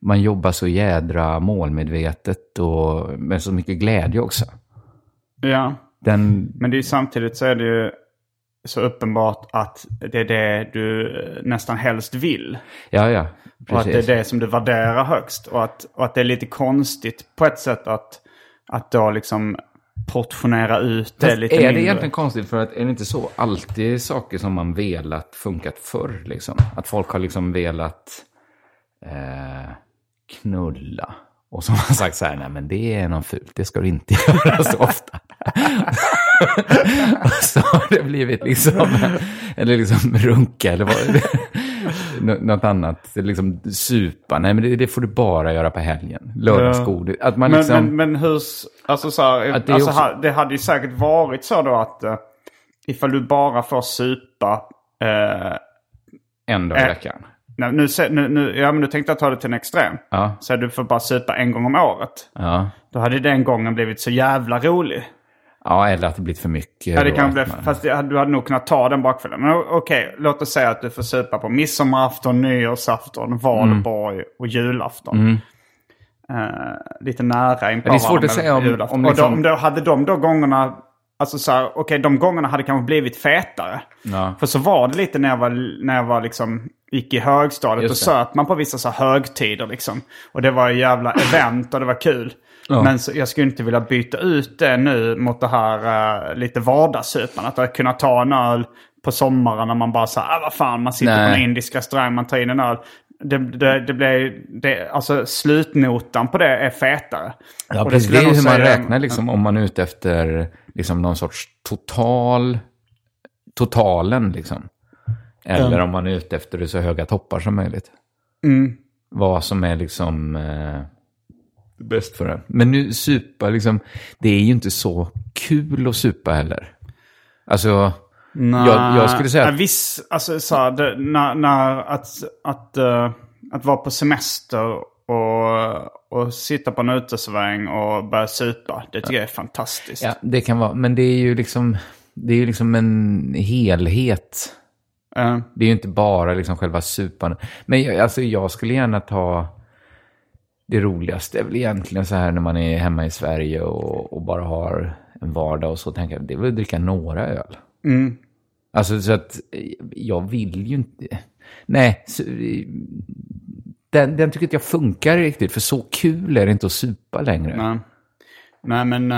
Man jobbar så jädra målmedvetet och med så mycket glädje också. Ja. Den, Men det är ju samtidigt så är det ju så uppenbart att det är det du eh, nästan helst vill. ja, ja, Och att precis. det är det som du värderar högst. Och att, och att det är lite konstigt på ett sätt att, att då liksom portionera ut det Fast lite är mindre. det egentligen konstigt för att är det inte så alltid saker som man velat funkat förr liksom? Att folk har liksom velat eh, knulla. Och som har sagt så här, nej men det är något fult, det ska du inte göra så ofta. och så har det blivit liksom, eller liksom runka eller vad Nå- något annat, liksom supa, nej men det, det får du bara göra på helgen. Lördagsgodis, att man Men, liksom... men, men hur, alltså så här, det alltså, också- det hade ju säkert varit så då att uh, ifall du bara får supa, eh, en dag i veckan. Nej, nu, nu, nu, ja, men nu tänkte jag ta det till en extrem. Ja. Så du får bara supa en gång om året. Ja. Då hade den gången blivit så jävla rolig. Ja, eller att det blivit för mycket. Ja, det kan bli, man- fast du hade nog kunnat ta den bakfällan. Men okej, låt oss säga att du får supa på midsommarafton, nyårsafton, valborg och julafton. Eh, lite nära in på det är svårt att säga om- julafton. om Och liksom- de, då hade de då gångerna, alltså så här, okej de gångerna hade kanske blivit fetare. Ja. För så var det lite när jag var, när jag var liksom, gick i högstadiet. Då söp man på vissa så högtider liksom. Och det var jävla event och det var kul. Ja. Men så, jag skulle inte vilja byta ut det nu mot det här uh, lite vardagssupandet. Att kunna ta en öl på sommaren när man bara så här, ah, vad fan, man sitter Nej. på en indisk restaurang, man tar in en öl. Det, det, det blir, det, alltså slutnotan på det är fetare. Ja, Och precis. Det är hur man räknar liksom, om man är ute efter liksom, någon sorts total, totalen liksom. Eller om man är ute efter det så höga toppar som möjligt. Mm. Vad som är liksom eh, bäst för en. Men nu supa, liksom, det är ju inte så kul att supa heller. Alltså, jag, jag skulle säga Ja, att viss, alltså så här, det, när, när att, att, eh, att vara på semester och, och sitta på en uteservering och börja supa. Det tycker jag är fantastiskt. ja, det kan vara, men det är ju liksom, det är ju liksom en helhet. Eh, Det är ju inte bara liksom själva supan. Men jag, alltså, jag skulle gärna ta... Det roligaste är väl egentligen så här när man är hemma i Sverige och, och bara har en vardag och så tänker jag, det är väl att dricka några öl. mm. Alltså så att jag vill ju inte... Nej, så, den, den tycker inte jag funkar riktigt, för så kul är det inte att supa längre. Nej. Nej men...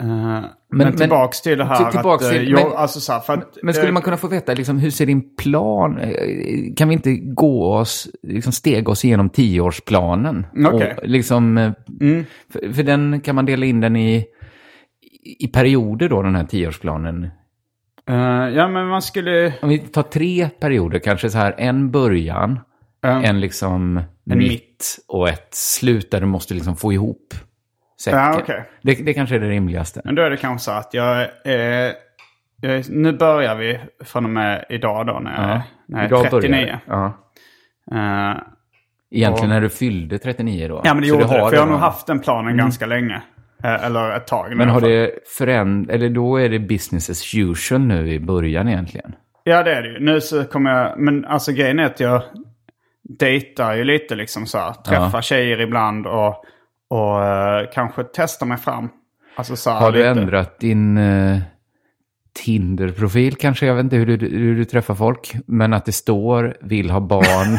eh, men, men- tillbaks till det här till- tillbaks att... eh, till- jag, men- alltså så här, för att, Men skulle eh, man kunna få veta, liksom, hur ser din plan... eh, Kan vi inte gå oss, liksom stega oss igenom tioårsplanen? Okej. Och liksom, eh, för, för den kan man dela in den i, i perioder då, den här tioårsplanen. eh, ja men man skulle... Om vi tar tre perioder, kanske så här, en början, Ja. en liksom mitt mitt. och ett slut där du måste liksom få ihop säcken. Ja, okej. det, det kanske är det rimligaste. Men då är det kanske så att jag är... Jag nu börjar vi från och med idag då när jag, Ja. när jag är Idag 39. börjar det. Ja. Eh, Egentligen Och- när du fyllde 39 då. Ja men det Så gjorde det, för jag har nog haft den planen ganska länge. Eh, Eller ett tag. Men har det förändrat, eller då är det business as usual nu i början egentligen? Ja det är det ju. Nu så kommer jag... Men alltså grejen är att jag dejtar ju lite liksom så här. Träffar tjejer ibland och, och eh, kanske testar mig fram. Alltså så här Har du lite. ändrat din uh, Tinder-profil kanske? Jag vet inte hur du, hur du träffar folk. Men att det står vill ha barn.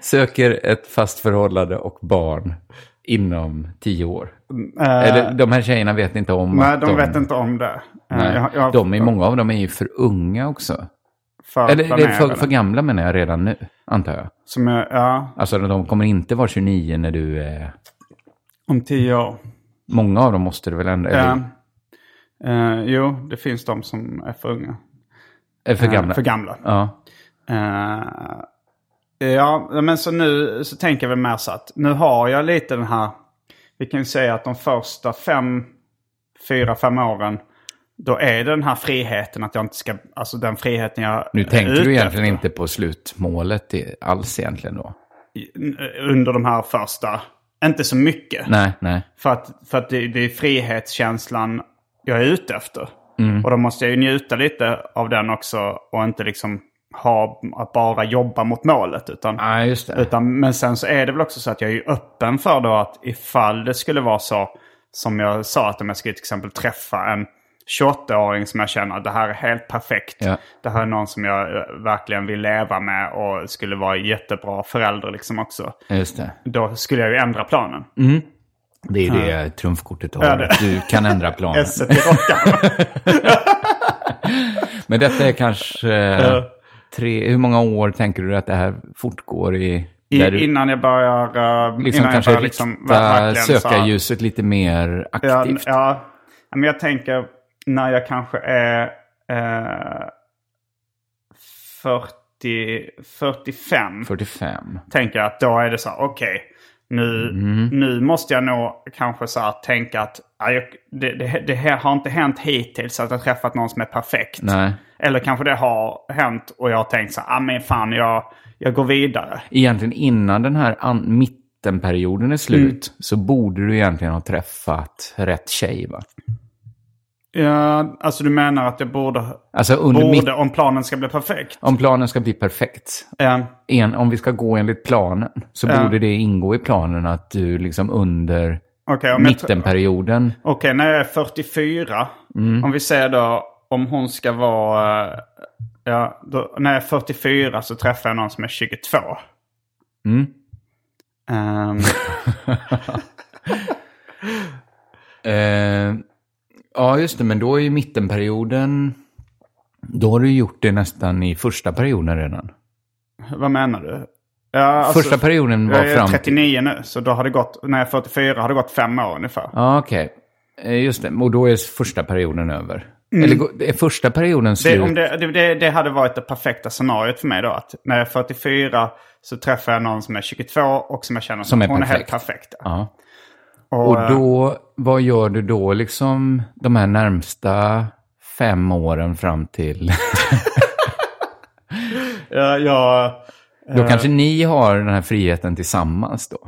Söker ett fast förhållande och barn inom tio år. Eller de här tjejerna vet inte om Nej, att de vet inte om det. Eh, Nej. jag- jag- de är, många av dem är ju för unga också. För Eller det är för, planerade. för gamla menar jag redan nu, antar jag. Som jag, ja, Alltså de kommer inte vara 29 när du är... om tio år. Många av dem måste du väl ändå... Ja. Eller, Eh, jo, det finns de som är för unga. är för Eh, gamla. för gamla. Ja. Eh, ja, men så nu så tänker väl mer så att nu har jag lite den här, vi kan ju säga att de första fem, fyra, fem åren, då är det den här friheten att jag inte ska, alltså den friheten jag Nu tänker du egentligen efter. inte på slutmålet alls egentligen då? Under de här första, inte så mycket. Nej, nej. För att, för att det, det är frihetskänslan jag är ute efter. Och då måste jag ju njuta lite av den också och inte liksom ha att bara jobba mot målet. Utan, det. utan, men sen så är det väl också så att jag är öppen för då att ifall det skulle vara så som jag sa att om jag skulle till exempel träffa en 28-åring som jag känner att det här är helt perfekt. Ja. Det här är någon som jag eh, verkligen vill leva med och skulle vara jättebra förälder liksom också. Just det. Då skulle jag ju ändra planen. Det är det trumfkortet Ja, har. det- att Du kan ändra planen. I rockan. Men detta är kanske... eh, Tre, hur många år tänker du att det här fortgår i... I, innan jag börjar... Uh, liksom innan kanske jag börjar så här- sökarljuset lite mer Ja, aktivt? ja, men jag tänker när jag kanske är eh, 40, 45. 45. Tänker jag att då är det så här, okej. Nu, Mm. nu måste jag nog kanske så här tänka att det, det, det här har inte hänt hittills att jag träffat någon som är perfekt. Nej. Eller kanske det har hänt och jag har tänkt så här, ah, men fan jag, jag går vidare. Egentligen innan den här an- mittenperioden är slut så borde du egentligen ha träffat rätt tjej va? Ja, alltså du menar att jag borde, Alltså under borde mitt, om planen ska bli perfekt? om planen ska bli perfekt. Ja. En, om vi ska gå enligt planen så Ja. borde det ingå i planen att du liksom under jag, mittenperioden. Okej, när jag är 44. Mm. Om vi säger då om hon ska vara... eh, Ja, då, när jag är 44 så träffar jag någon som är 22. Mm. Ehm, Eh, ja, just det, men då är ju mittenperioden... Då har du gjort det nästan i första perioden redan. vad menar du? Ja, alltså, första perioden var Jag är fram till... 39 nu, så då har det gått, när jag är 44 har det gått fem år ungefär. Ja, okej. Eh, Just det, och då är första perioden över. Eller gå- är första perioden slut? Mm. Det, om det, det, det, hade varit det perfekta scenariot för mig då. Att när jag är 44 så träffar jag någon som är 22 och som jag känner Som är hon är helt perfekt. perfekt. Ja. Och, Och eh, då, vad gör du då liksom de här närmsta fem åren fram till... ja, jag, Då kanske ni har den här friheten tillsammans då?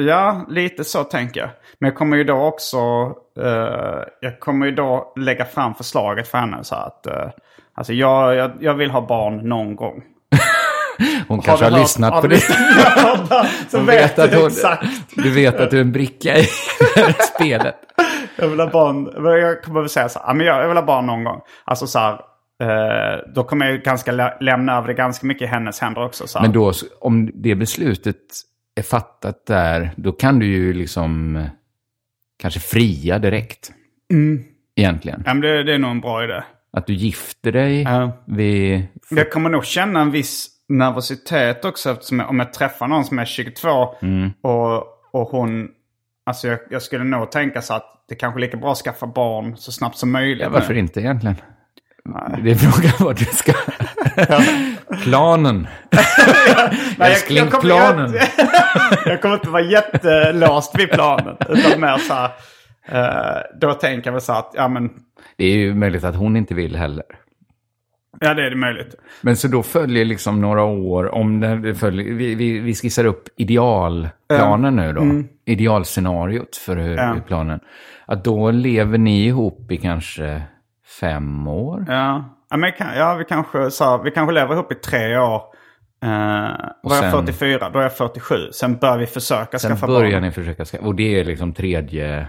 Ja, lite så tänker jag. Men jag kommer ju då också eh, jag kommer ju då lägga fram förslaget för henne så att eh, alltså jag, jag, jag vill ha barn någon gång. Hon kanske har, du hört- lyssnat har på det. Hon vet att du hon, exakt. du vet att du är en bricka i spelet. Jag vill ha barn. Jag kommer väl säga så här, "Ja, men jag, vill ha barn någon gång. Alltså så här, eh, då kommer jag ganska lä- lämna över det ganska mycket i hennes händer också. Så här. Men då, om det beslutet är fattat där, då kan du ju liksom eh, kanske fria direkt. Egentligen. Ja, men det, det är nog en bra idé. Att du gifter dig Ja. vid... Jag kommer nog känna en viss nervositet också eftersom jag, om jag träffar någon som är 22 och, och hon... Alltså jag, jag skulle nog tänka så att det kanske är lika bra att skaffa barn så snabbt som möjligt. Ja, varför nu. inte egentligen? Det är frågan vad du ska... Planen. Nej, Älskling, jag, kommer, planen. Jag, jag kommer inte vara jättelåst vid planen. Utan mer så här... eh, då tänker jag väl så här att, ja men... Det är ju möjligt att hon inte vill heller. Ja, det är det möjligt. Men så då följer liksom några år, om det följer, vi, vi, vi skissar upp idealplanen nu då. Idealscenariot för hur, hur planen. Att då lever ni ihop i kanske fem år. Ja, ja, men ja vi, kanske, så här, vi kanske lever ihop i tre år. Uh, var jag sen- 44, då är jag 47. Sen bör vi försöka Sen skaffa börjar barn. ni försöka skaffa, och det är liksom tredje eh,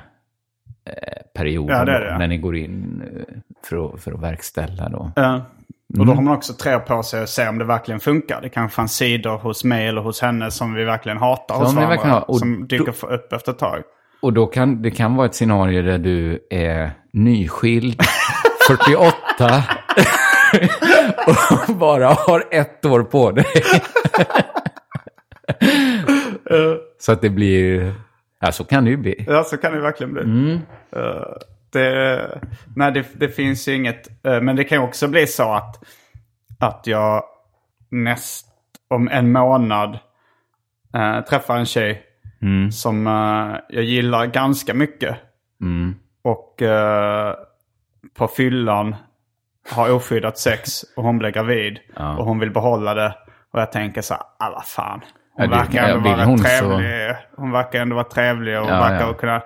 perioden Ja, det är då, det. när ni går in eh, för att, för att verkställa då. Ja. Och Mm. då har man också tre år på sig att se om det verkligen funkar. Det kanske fanns sidor hos mig eller hos henne som vi verkligen hatar Som hos varandra. verkligen har. Och som dyker då- upp efter ett tag. Och då kan det kan vara ett scenario där du är nyskild, 48 och bara har ett år på dig. Så att det blir, ja så kan det ju bli. Ja, så kan det verkligen bli. Mm. Eh, det, nej, det, det finns ju inget. eh, men det kan ju också bli så att, att jag näst om en månad eh, träffar en tjej Mm. som eh, jag gillar ganska mycket. Och eh, på fyllan har oskyddat sex och hon blir gravid. Och hon vill behålla det. Och jag tänker så här, ah, vad fan. Hon Ja, verkar ändå vara hon rätt så- trevlig. Hon verkar ändå vara trevlig och Ja, verkar ja. kunna...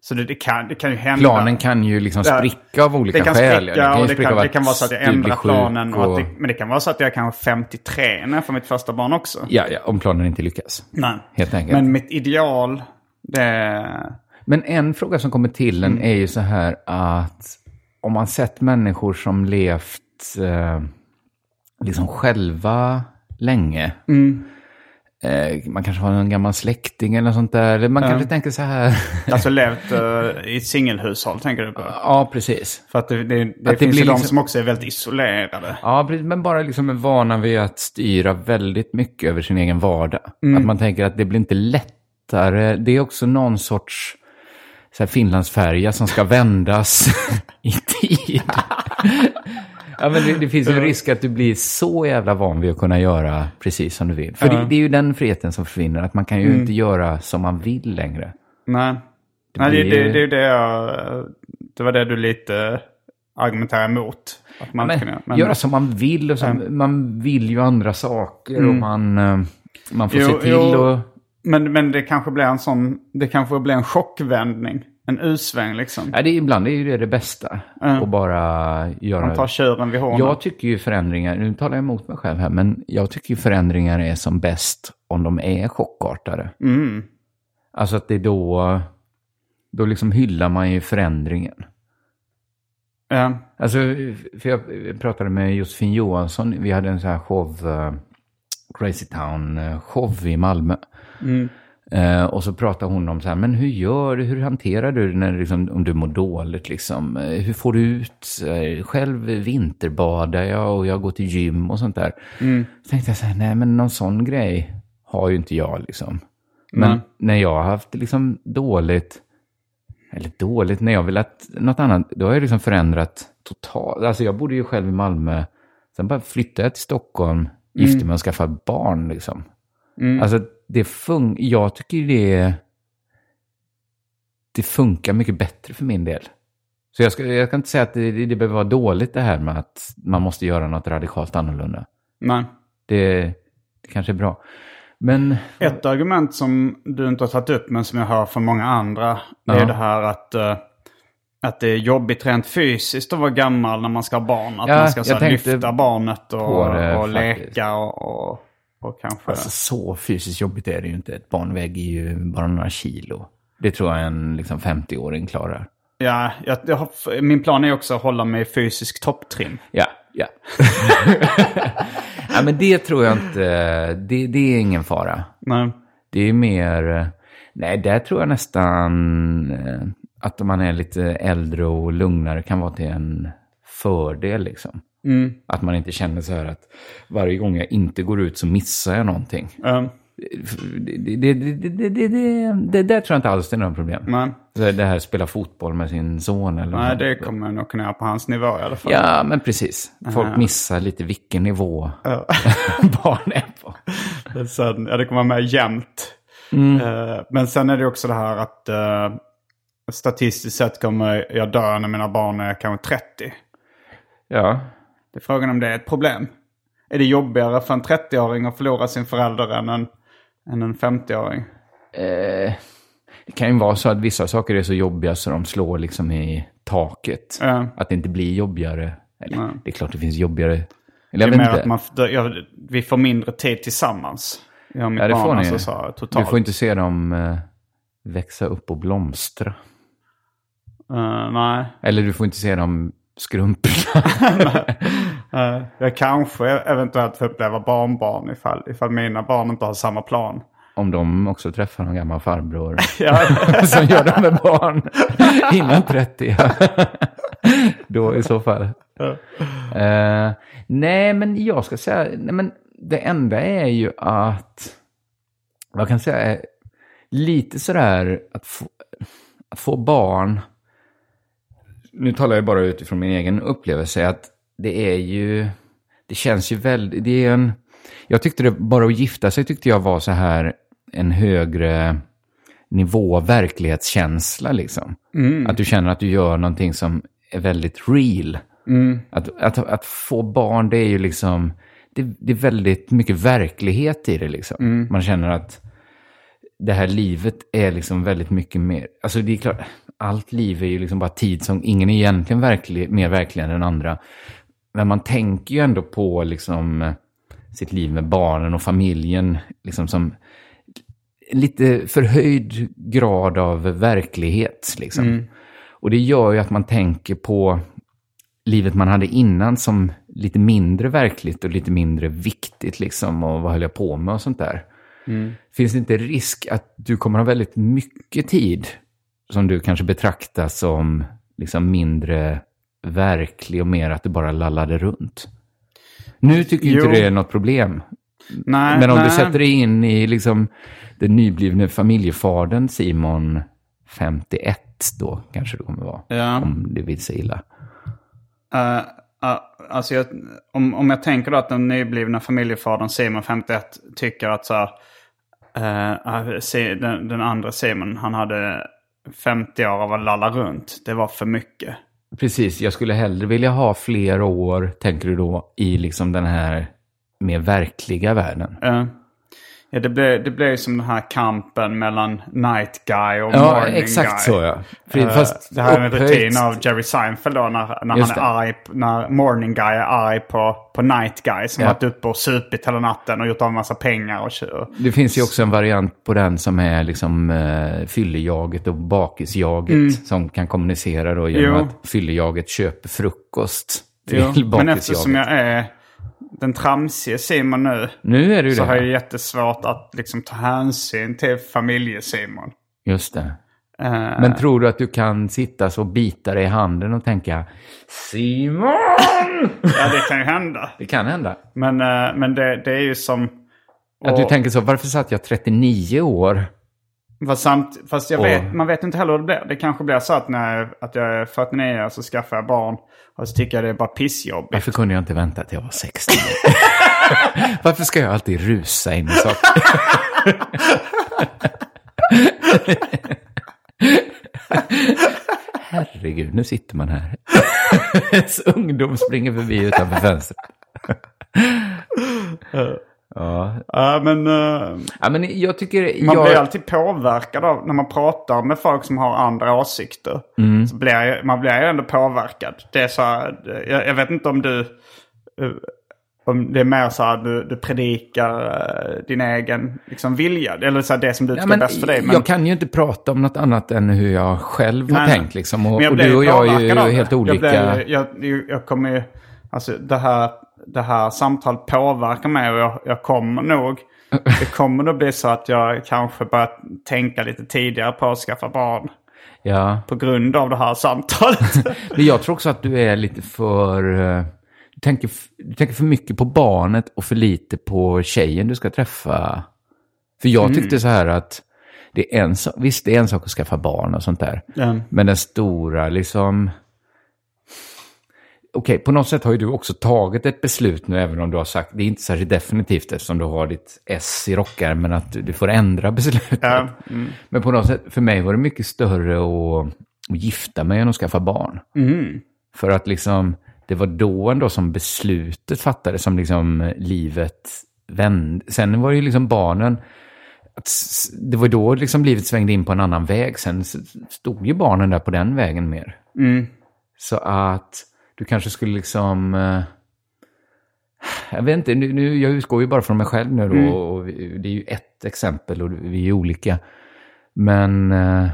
Så det, det, kan, det kan ju hända. Planen kan ju liksom spricka av olika det kan skäl. spricka och det kan, det kan vara så att jag ändrar planen. Och... och- det, men det kan vara så att jag kanske 53 när jag får mitt första barn också. Ja, ja, om planen inte lyckas. Nej. Helt enkelt. Men mitt ideal, det... Men en fråga som kommer till en är ju så här att om man sett människor som levt eh, liksom själva länge. Eh, man kanske har en gammal släkting eller sånt där. Man kanske tänker så här. Alltså levt eh, i ett singelhushåll tänker du på? ja, precis. För att det, det, det, det finns ju blir de liksom- som också är väldigt isolerade. Ja, precis, men bara liksom är vana vid att styra väldigt mycket över sin egen vardag. Att man tänker att det blir inte lättare. Det är också någon sorts så här, Finlandsfärja som ska vändas i tid. Ja, men det, det finns ju en risk att du blir så jävla van vid att kunna göra precis som du vill. För det, det är ju den friheten som försvinner, att man kan ju Mm. inte göra som man vill längre. Nej, Nej det, blir- det, det det jag... Det var det du lite argumenterade emot. Att man Men, kunde- men- göra som man vill och som, man vill ju andra saker och man, eh, man får Mm. Jo, se till jo. och... Men, men det kanske blir en sån... Det kanske blir en chockvändning. En U-sväng liksom. Ja, det, är- ibland är det det bästa. Mm. Och bara göra... Man tar tjuren vid hornen. Jag tycker ju förändringar, nu talar jag emot mig själv här, men jag tycker ju förändringar är som bäst om de är chockartade. Mm. Alltså att det är då, då liksom hyllar man ju förändringen. Ja. Alltså, för jag pratade med Josefin Johansson, vi hade en sån här show, eh, Crazy Town eh, i Malmö. Eh, och så pratade hon om så här, men hur gör du, hur hanterar du när, liksom, om du mår dåligt liksom? Eh, hur får du ut, eh, själv vinterbadar jag och jag går till gym och sånt där. Så tänkte jag så här, nej men någon sån grej har ju inte jag liksom. Men Nej. när jag har haft liksom dåligt, eller dåligt, när jag vill att något annat, då har jag liksom förändrat totalt. Alltså jag bodde ju själv i Malmö, sen bara flyttade jag till Stockholm, gifte mig och skaffade barn liksom. Alltså det fun- jag tycker det, det funkar mycket bättre för min del. Så jag, ska, jag kan inte säga att det, det, behöver vara dåligt det här med att man måste göra något radikalt annorlunda. Nej. Det, det kanske är bra. Men Ett argument som du inte har tagit upp men som jag hör från många andra. Det är det här att, eh, att det är jobbigt rent fysiskt att vara gammal när man ska ha barn. Att Ja, man ska så lyfta barnet och, det och leka och, och, och kanske... alltså, så fysiskt jobbigt är det ju inte. Ett barn väger ju bara några kilo. Det tror jag en liksom, 50-åring klarar. Ja, jag, jag min plan är också att hålla mig i fysisk topptrim. Ja, ja. ja, men det tror jag inte, det, det är ingen fara. Nej. Det är mer, nej där tror jag nästan eh, att om man är lite äldre och lugnare kan vara till en fördel liksom. Att man inte känner så här att varje gång jag inte går ut så missar jag någonting. Um, Det, det, det, det, där tror jag inte alls det är några problem. men, Det här spela fotboll med sin son eller nej, något. det kommer jag nog kunna göra på hans nivå i alla fall. Ja, men precis. Folk missar lite vilken nivå barn är på. Men Sen, ja, det kommer vara med jämnt. Mm. Eh, men sen är det också det här att eh, statistiskt sett kommer jag dö när mina barn är kanske 30. Ja, Det är frågan om det är ett problem. Är det jobbigare för en 30-åring att förlora sin förälder än en, än en 50-åring? eh, det kan ju vara så att vissa saker är så jobbiga så de slår liksom i taket. Ja. Att det inte blir jobbigare. Eller, Ja. det är klart det finns jobbigare. Eller Det jag är vet mer inte. att man, f- ja, vi får mindre tid tillsammans. Jag och mitt Ja, det får ni. alltså så här, Du totalt. får inte se dem eh, växa upp och blomstra. Eh, nej. Eller du får inte se dem skrumpna. Eh, jag kanske eventuellt får uppleva barnbarn ifall, ifall mina barn inte har samma plan. Om de också träffar någon gammal farbror som gör dem med barn innan 30. Då i så fall. Eh, nej, men jag ska säga, nej, men det enda är ju att, vad kan jag säga, är lite sådär att få, att få barn, nu talar jag bara utifrån min egen upplevelse, att det är ju, det känns ju väldigt, det är en, jag tyckte det, bara att gifta sig tyckte jag var så här en högre nivå verklighetskänsla liksom. Att du känner att du gör någonting som är väldigt real. Att, att, att få barn, det är ju liksom, det, det är väldigt mycket verklighet i det liksom. Man känner att det här livet är liksom väldigt mycket mer, alltså det är klart, allt liv är ju liksom bara tid som ingen är egentligen verklig, mer verklig än den andra. Men man tänker ju ändå på liksom sitt liv med barnen och familjen, liksom som lite förhöjd grad av verklighet. Liksom. Och det gör ju att man tänker på livet man hade innan som lite mindre verkligt och lite mindre viktigt. Liksom, och vad höll jag på med och sånt där. Finns det inte risk att du kommer ha väldigt mycket tid som du kanske betraktar som liksom mindre verklig och mer att du bara lallade runt? Nu tycker ju inte Jo. det är något problem. nej, Men om nej. du sätter dig in i liksom den nyblivne familjefadern Simon 51 då kanske det kommer vara. Ja. Om det vill sig illa. eh, eh, alltså jag, om, om jag tänker då att den nyblivna familjefadern Simon 51 tycker att så här, se- den, den andra Simon, han hade 50 år av att lalla runt. Det var för mycket. Precis, jag skulle hellre vilja ha fler år, tänker du då, i liksom den här mer verkliga världen. Mm ja, det blev, det blev som den här kampen mellan Night Guy och Ja, Morning exakt Guy. så ja. För, Eh, fast det här är en rutin av Jerry Seinfeld då när, när han är det. arg, när Morning Guy är arg på, på Night Guy som Ja. varit uppe och supit hela natten och gjort av en massa pengar. Och, kö- Det finns ju också en variant på den som är liksom uh, fyllejaget och bakisjaget som kan kommunicera då genom Mm. Jo. att fyllejaget köper frukost till Jo, men eftersom bakisjaget. jag är den tramsige Simon nu Nu är ju så det. har jag jättesvårt att liksom ta hänsyn till familje-Simon. Just det. Eh, Men tror du att du kan sitta så och bita dig i handen och tänka Simon! ja, det kan ju hända. Det kan hända. Men, eh, men det, det är ju som... Att du och- tänker så, varför satt jag 39 år? Fast, samt, fast jag Och- vet, man vet inte heller hur det blir. Det kanske blir så att när jag, att jag är 49 år så skaffar jag barn. Och så tycker jag det är bara pissjobbigt. Varför kunde jag inte vänta till jag var 60? varför ska jag alltid rusa in i saker? Herregud, nu sitter man här. Ens ungdom springer förbi utanför fönstret. Ja. Ja, men eh, ja, men jag tycker... man jag... blir alltid påverkad av, när man pratar med folk som har andra åsikter. Mm. Så blir jag, man blir ju ändå påverkad. Det är så här, jag, jag vet inte om du... eh, Om det är mer så här du, du predikar eh, din egen liksom, vilja. Eller så här, det som du Ja, tycker men är bäst för dig. Men, Jag kan ju inte prata om något annat än hur jag själv har Nej, tänkt. Liksom. Och, och blir du och jag är ju helt Jag, olika. blir, jag, jag, jag kommer ju... Alltså det här, det här samtalet påverkar mig och jag, jag kommer nog... Det kommer nog bli så att jag kanske börjar tänka lite tidigare på att skaffa barn. Ja. På grund av det här samtalet. Men jag tror också att du är lite för... eh, Du tänker, du tänker för mycket på barnet och för lite på tjejen du ska träffa. För jag tyckte så här att det är en, visst, det är en sak att skaffa barn och sånt där. Ja. Men den stora liksom... Okej, på något sätt har ju du också tagit ett beslut nu, även om du har sagt, det är inte särskilt definitivt eftersom du har ditt S i rockärmen, att du, du får ändra beslutet. Ja, mm. Men på något sätt, för mig var det mycket större att, att gifta mig än att skaffa barn. Mm. För att liksom, det var då ändå som beslutet fattades, som liksom livet vände. Sen var det ju liksom barnen, det var då liksom livet svängde in på en annan väg. Sen stod ju barnen där på den vägen mer. Mm. Så att du kanske skulle liksom... eh, Jag vet inte, nu, nu, jag utgår ju bara från mig själv nu då. Mm. Och det är ju ett exempel och vi är olika. Men, eh,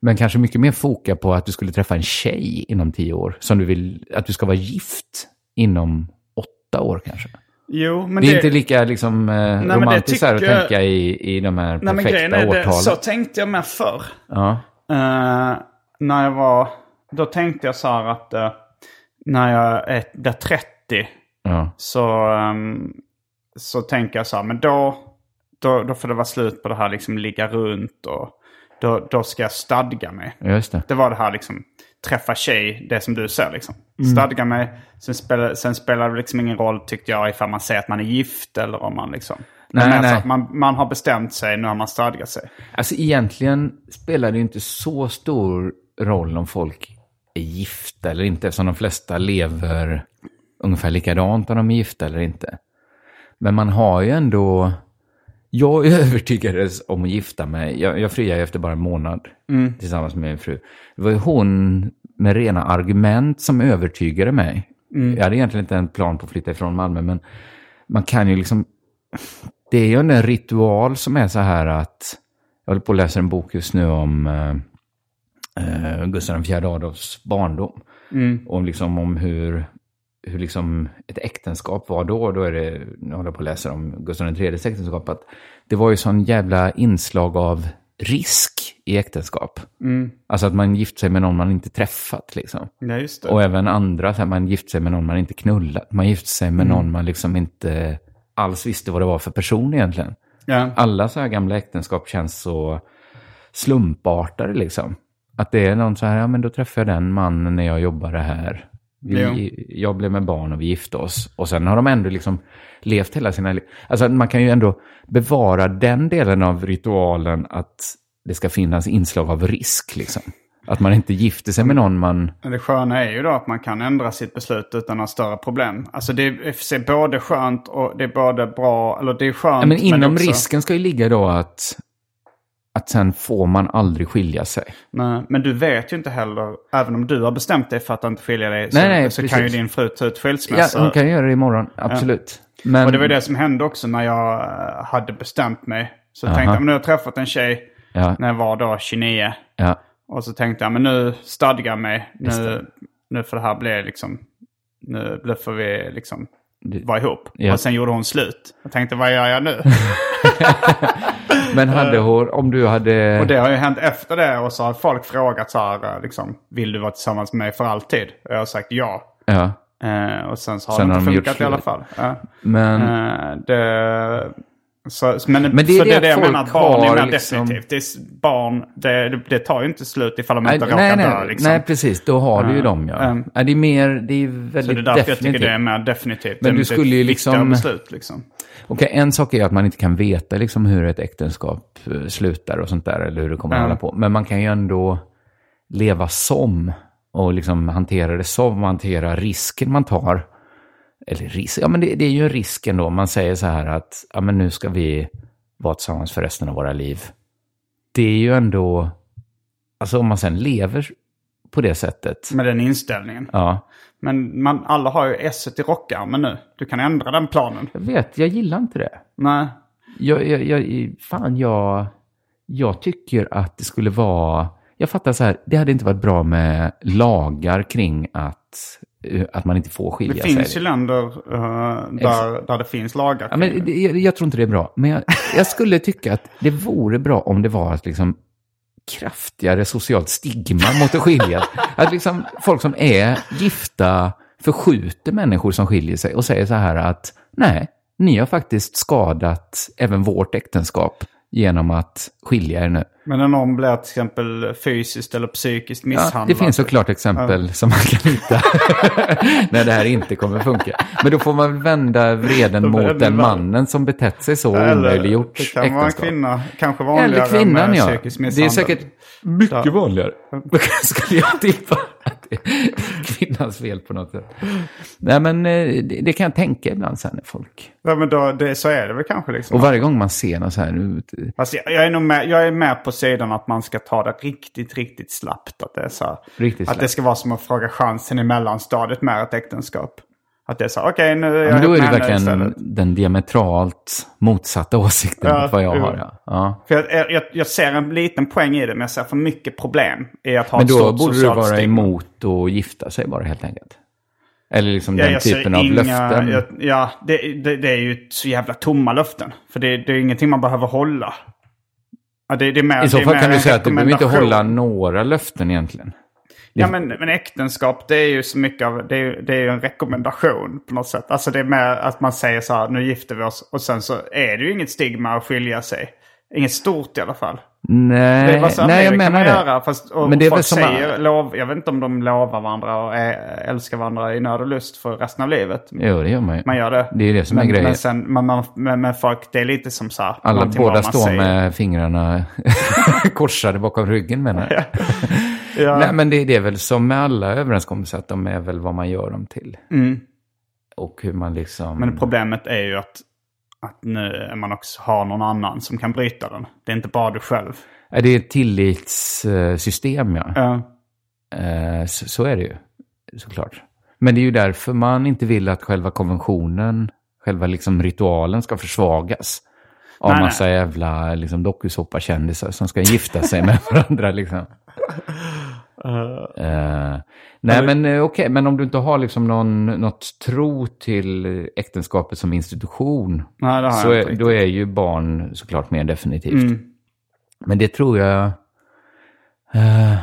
men kanske mycket mer foka på att du skulle träffa en tjej inom tio år. Som du vill, att du ska vara gift inom åtta år kanske. Jo, men det är inte lika liksom, eh, men det romantiskt att tycker jag- tänka i, i de här Nej, men perfekta grejen är det, årtalen. så tänkte jag med förr. Ja. Eh, när jag var... Då tänkte jag så här att eh, när jag är, blir 30 Ja. så, ehm, så tänker jag så här, men då, då, då får det vara slut på det här liksom ligga runt och då, då ska jag stadga mig. Just det. Det var det här liksom träffa tjej, det som du säger liksom. Mm. Stadga mig. Sen spelar, sen spelar det liksom ingen roll tyckte jag ifall man säger att man är gift eller om man liksom... Nej, Men alltså nej. att Man, man har bestämt sig, nu har man stadgat sig. Alltså egentligen spelar det inte så stor roll om folk är gifta eller inte, eftersom de flesta lever ungefär likadant om de är gifta eller inte. Men man har ju ändå... Jag övertygades om att gifta mig. Jag, jag friade efter bara en månad tillsammans med min fru. Det var ju hon med rena argument som övertygade mig. Jag hade egentligen inte en plan på att flytta ifrån Malmö, men man kan ju liksom... Det är ju en ritual som är så här att... Jag håller på att läsa en bok just nu om eh, Gustav IV Adolfs barndom. Och liksom om hur, hur liksom ett äktenskap var då. Då är det, nu håller jag på att läsa om Gustav IIIs äktenskap. Att det var ju sån jävla inslag av risk i äktenskap. Alltså att man gift sig med någon man inte träffat liksom. Ja. Och även andra, så här, man gift sig med någon man inte knullat. Man gift sig med någon man liksom inte alls visste vad det var för person egentligen. ja. Alla så här gamla äktenskap känns så slumpartade liksom. Att det är någon så här, ja men då träffar jag den mannen när jag jobbade här. Vi, jag blev med barn och vi gifte oss. Och sen har de ändå liksom levt hela sina liv. Alltså man kan ju ändå bevara den delen av ritualen att det ska finnas inslag av risk. Liksom. Att man inte gifter sig med någon man... Men det sköna är ju då att man kan ändra sitt beslut utan några större problem. Alltså det är, både skönt och det är både bra, eller det är skönt. Ja, men inom också... risken ska ju ligga då att, att sen får man aldrig skilja sig. Nej, men du vet ju inte heller, även om du har bestämt dig för att inte skilja dig, så, Nej, nej, så kan ju din fru ta ut skilsmässa. Ja, hon kan göra det imorgon, absolut. Men, Och det var det som hände också när jag eh, hade bestämt mig. Så tänkte jag, men nu har jag träffat en tjej Ja. när jag var då 29. ja, Och så tänkte jag, men nu stadgar jag mig. Nu, nu får det här bli liksom, nu nu får vi liksom Vara ihop. Ja. Och sen gjorde hon slut. Jag tänkte, vad gör jag nu? men hade hon, om du hade... och det har ju hänt efter det. Och så har folk frågat så här, eh, liksom, vill du vara tillsammans med mig för alltid? Och jag har sagt ja. Ja, Eh, och sen så har Sen det har inte de gjort funkat i alla fall. Ja. men... Eh, det, så, men, Men det är så det det att jag menar, att barn är mer liksom- definitivt. Det är barn, det, det, tar ju inte slut ifall de Nej, inte råkar nej, dö. nej, Liksom. nej, precis. Då har du ju dem, ja. Mm. Nej, det är mer, det är väldigt så det är därför jag tycker definitivt. det är mer definitivt. Men du skulle ju liksom- beslut liksom. Okej, en sak är att man inte kan veta liksom hur ett äktenskap eh, slutar och sånt där, eller hur det kommer att Ja. hålla på. Men man kan ju ändå leva som och liksom hantera det som, hantera risken man tar. Eller risk, ja men det, det är ju en risk ändå. Man säger så här att, ja men nu ska vi vara tillsammans för resten av våra liv. Det är ju ändå, alltså om man sen lever på det sättet. Med den inställningen. Ja, Men man, alla har ju S i rockarmen nu. Du kan ändra den planen. jag vet, jag gillar inte det. Nej. Jag, jag, jag, fan, jag, jag tycker att det skulle vara... Jag fattar så här, det hade inte varit bra med lagar kring att, att man inte får skilja Det sig. finns ju länder eh, där, där det finns lagar. Ja, men det. det- jag, jag tror inte det är bra. Men jag, jag skulle tycka att det vore bra om det var ett liksom kraftigare socialt stigma mot att skilja. Att liksom folk som är gifta förskjuter människor som skiljer sig och säger så här att nej, ni har faktiskt skadat även vårt äktenskap genom att skilja er nu. Men när någon blir till exempel fysiskt eller psykiskt Ja, misshandlad. det finns såklart exempel som man kan hitta när det här inte kommer funka. Men då får man vända vreden mot den väl- mannen som betett sig så Eller omöjliggjort Det kan vara en äktenskap. kvinna. Kanske vanligare Eller kvinnan, med ja. psykisk Det är misshandel. säkert mycket Ja. vanligare. Skulle jag tippa det är kvinnans fel på något sätt. Nej, men eh, det, det kan jag tänka ibland sen när folk... Ja, men då, det, så är det väl kanske liksom. Och varje gång man ser något så här nu... Fast jag, jag, är nog med, jag är med på sidan att man ska ta det riktigt, riktigt slappt. Att det, är så här, Riktigt att slappt. det ska vara som att fråga chansen i mellanstadiet med ett äktenskap. Att det är så okej nu är jag Ja, men då är det verkligen den diametralt motsatta åsikten Ja, mot vad jag jo. har. Ja. Ja. För jag, jag, jag ser en liten poäng i det, men jag ser för mycket problem i att ha Men ett då stort borde du vara stigma. emot att gifta sig bara helt enkelt. Eller liksom Ja, den typen av inga- löften. Jag, ja, det, det, det är ju så jävla tomma löften. För det, det är ingenting man behöver hålla. Ja, det, det mer, I så det är fall kan du säga att du behöver inte hålla några löften egentligen. Ja, men, men äktenskap det är ju så mycket av, det är, det är ju en rekommendation på något sätt. Alltså det är mer att man säger så här, nu gifter vi oss. Och sen så är det ju inget stigma att skilja sig. Inget stort i alla fall. Det är Nej, nej jag menar det. Göra, fast, Men det är väl folk som- säger, lov, jag vet inte om de lovar varandra och är, älskar varandra i nöd och lust för resten av livet. Jo, det gör man ju. Man gör det. Det är det som är men, grejen. Men, sen, man, man, men, men folk, det är lite som så här. Alla båda står säger. med fingrarna korsade bakom ryggen menar jag. Ja. Nej, men det, det är väl som med alla överenskommelser att de är väl vad man gör dem till. Mm. Och hur man liksom... Men problemet är ju att, att nu man också har någon annan som kan bryta den. Det är inte bara du själv. Är det ett tillitssystem, ja. Ja. Eh, Så, så är det ju, såklart. Men det är ju därför man inte vill att själva konventionen, själva liksom ritualen ska försvagas. Av Nej, massa jävla liksom, dokusåpakändisar som ska gifta sig med varandra. Liksom. Eh, nej, men eh, okej, men om du inte har liksom någon, något tro till äktenskapet som institution, Nej, det har så är, då är ju barn såklart mer definitivt. Mm. Men det tror jag, eh,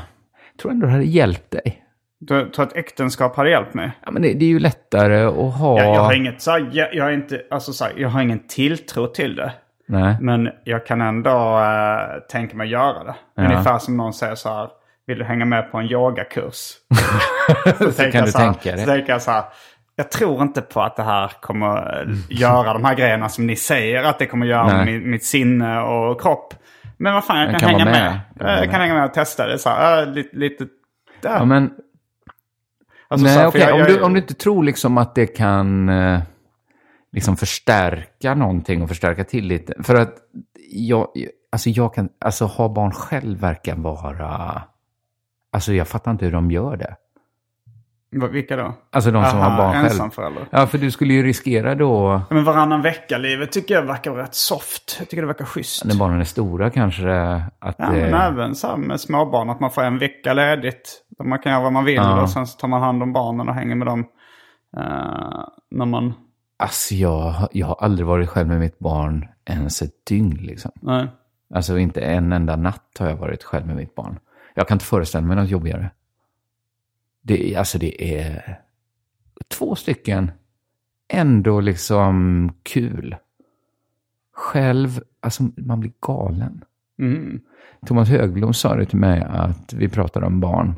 tror ändå det hade hjälpt dig. Du tror att äktenskap hade hjälpt mig? Ja, men det, det är ju lättare att ha... Jag, jag har inget så här, jag, jag, är inte, alltså så här, jag har ingen tilltro till det. Nej. Men jag kan ändå äh, tänka mig göra det. Ja. Ungefär som någon säger så här. Vill du hänga med på en yogakurs? så tänker kan jag du så här, tänka Så dig. tänker jag så här. Jag tror inte på att det här kommer göra de här grejerna som ni säger att det kommer göra mitt, mitt sinne och kropp. Men vad fan, jag kan, kan hänga med. med. Jag kan hänga med och testa det. Så här, lite, lite där. Ja, men Alltså, så Nej, här, för okej. jag- Om, du, om du inte tror liksom att det kan eh, liksom förstärka någonting och förstärka till lite. För att jag, alltså jag kan, alltså ha barn själv verkar vara, alltså jag fattar inte hur de gör det. Vilka då? Alltså de som Aha, har barn själv. ensamförälder. Ja, för du skulle ju riskera då, Ja, Men varannan vecka-livet tycker jag verkar rätt soft. Jag tycker det verkar schysst. när barnen är stora kanske, att Ja, det... men även så här med småbarn, att man får en vecka ledigt. Där man kan göra vad man vill Ja. och sen så tar man hand om barnen och hänger med dem. eh, när man... Alltså jag, jag har aldrig varit själv med mitt barn ens ett dygn liksom. Nej. Alltså inte en enda natt har jag varit själv med mitt barn. Jag kan inte föreställa mig något jobbigare. Det, är- alltså det är två stycken, ändå liksom kul. Själv, alltså man blir galen. Mm. Thomas Högblom sa det till mig att vi pratade om barn.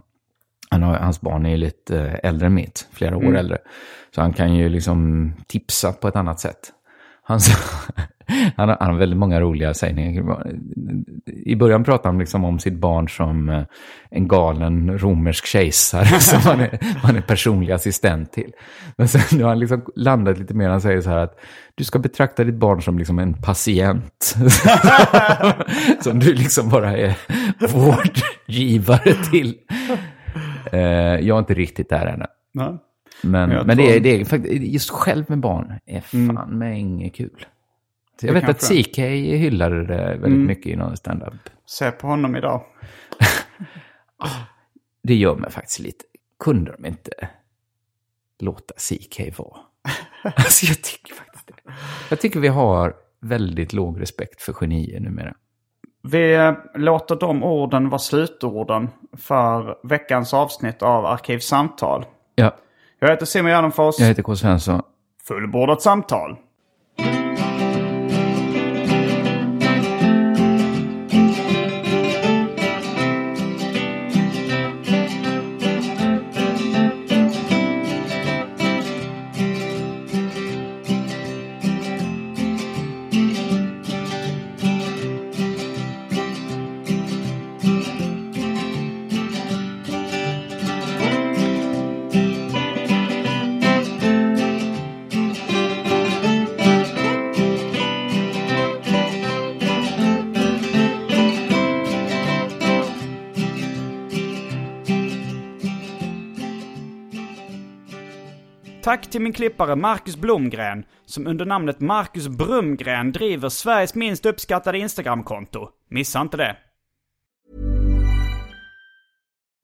Han har, hans barn är lite eh, äldre än mitt, flera år äldre. Så han kan ju liksom tipsa på ett annat sätt. Han, sa, han, har, han har väldigt många roliga sägningar. I början pratade han liksom om sitt barn som eh, en galen romersk kejsare som han är, han är personlig assistent till. Men sen nu har han liksom landat lite mer, han säger så här att du ska betrakta ditt barn som liksom en patient. som du liksom bara är vårdgivare till. Eh, jag är inte riktigt där ännu. Nej. Men, Jag men det, är, det är faktiskt, just själv med barn är fan med inget kul. Jag vet att kanske. CK hyllade det väldigt mycket i någon standup. Se på honom idag. Det gör mig faktiskt lite. Kunde de inte låta CK vara? alltså jag tycker faktiskt det. Jag tycker vi har väldigt låg respekt för genier numera. Vi låter de orden vara slutorden för veckans avsnitt av Arkivsamtal. Ja, Jag heter Simon Gärdenfors. jag heter K. Svensson. Fullbordat samtal. Tack till min klippare Marcus Blomgren som under namnet Marcus Brumgren driver Sveriges minst uppskattade Instagramkonto. Missa inte det.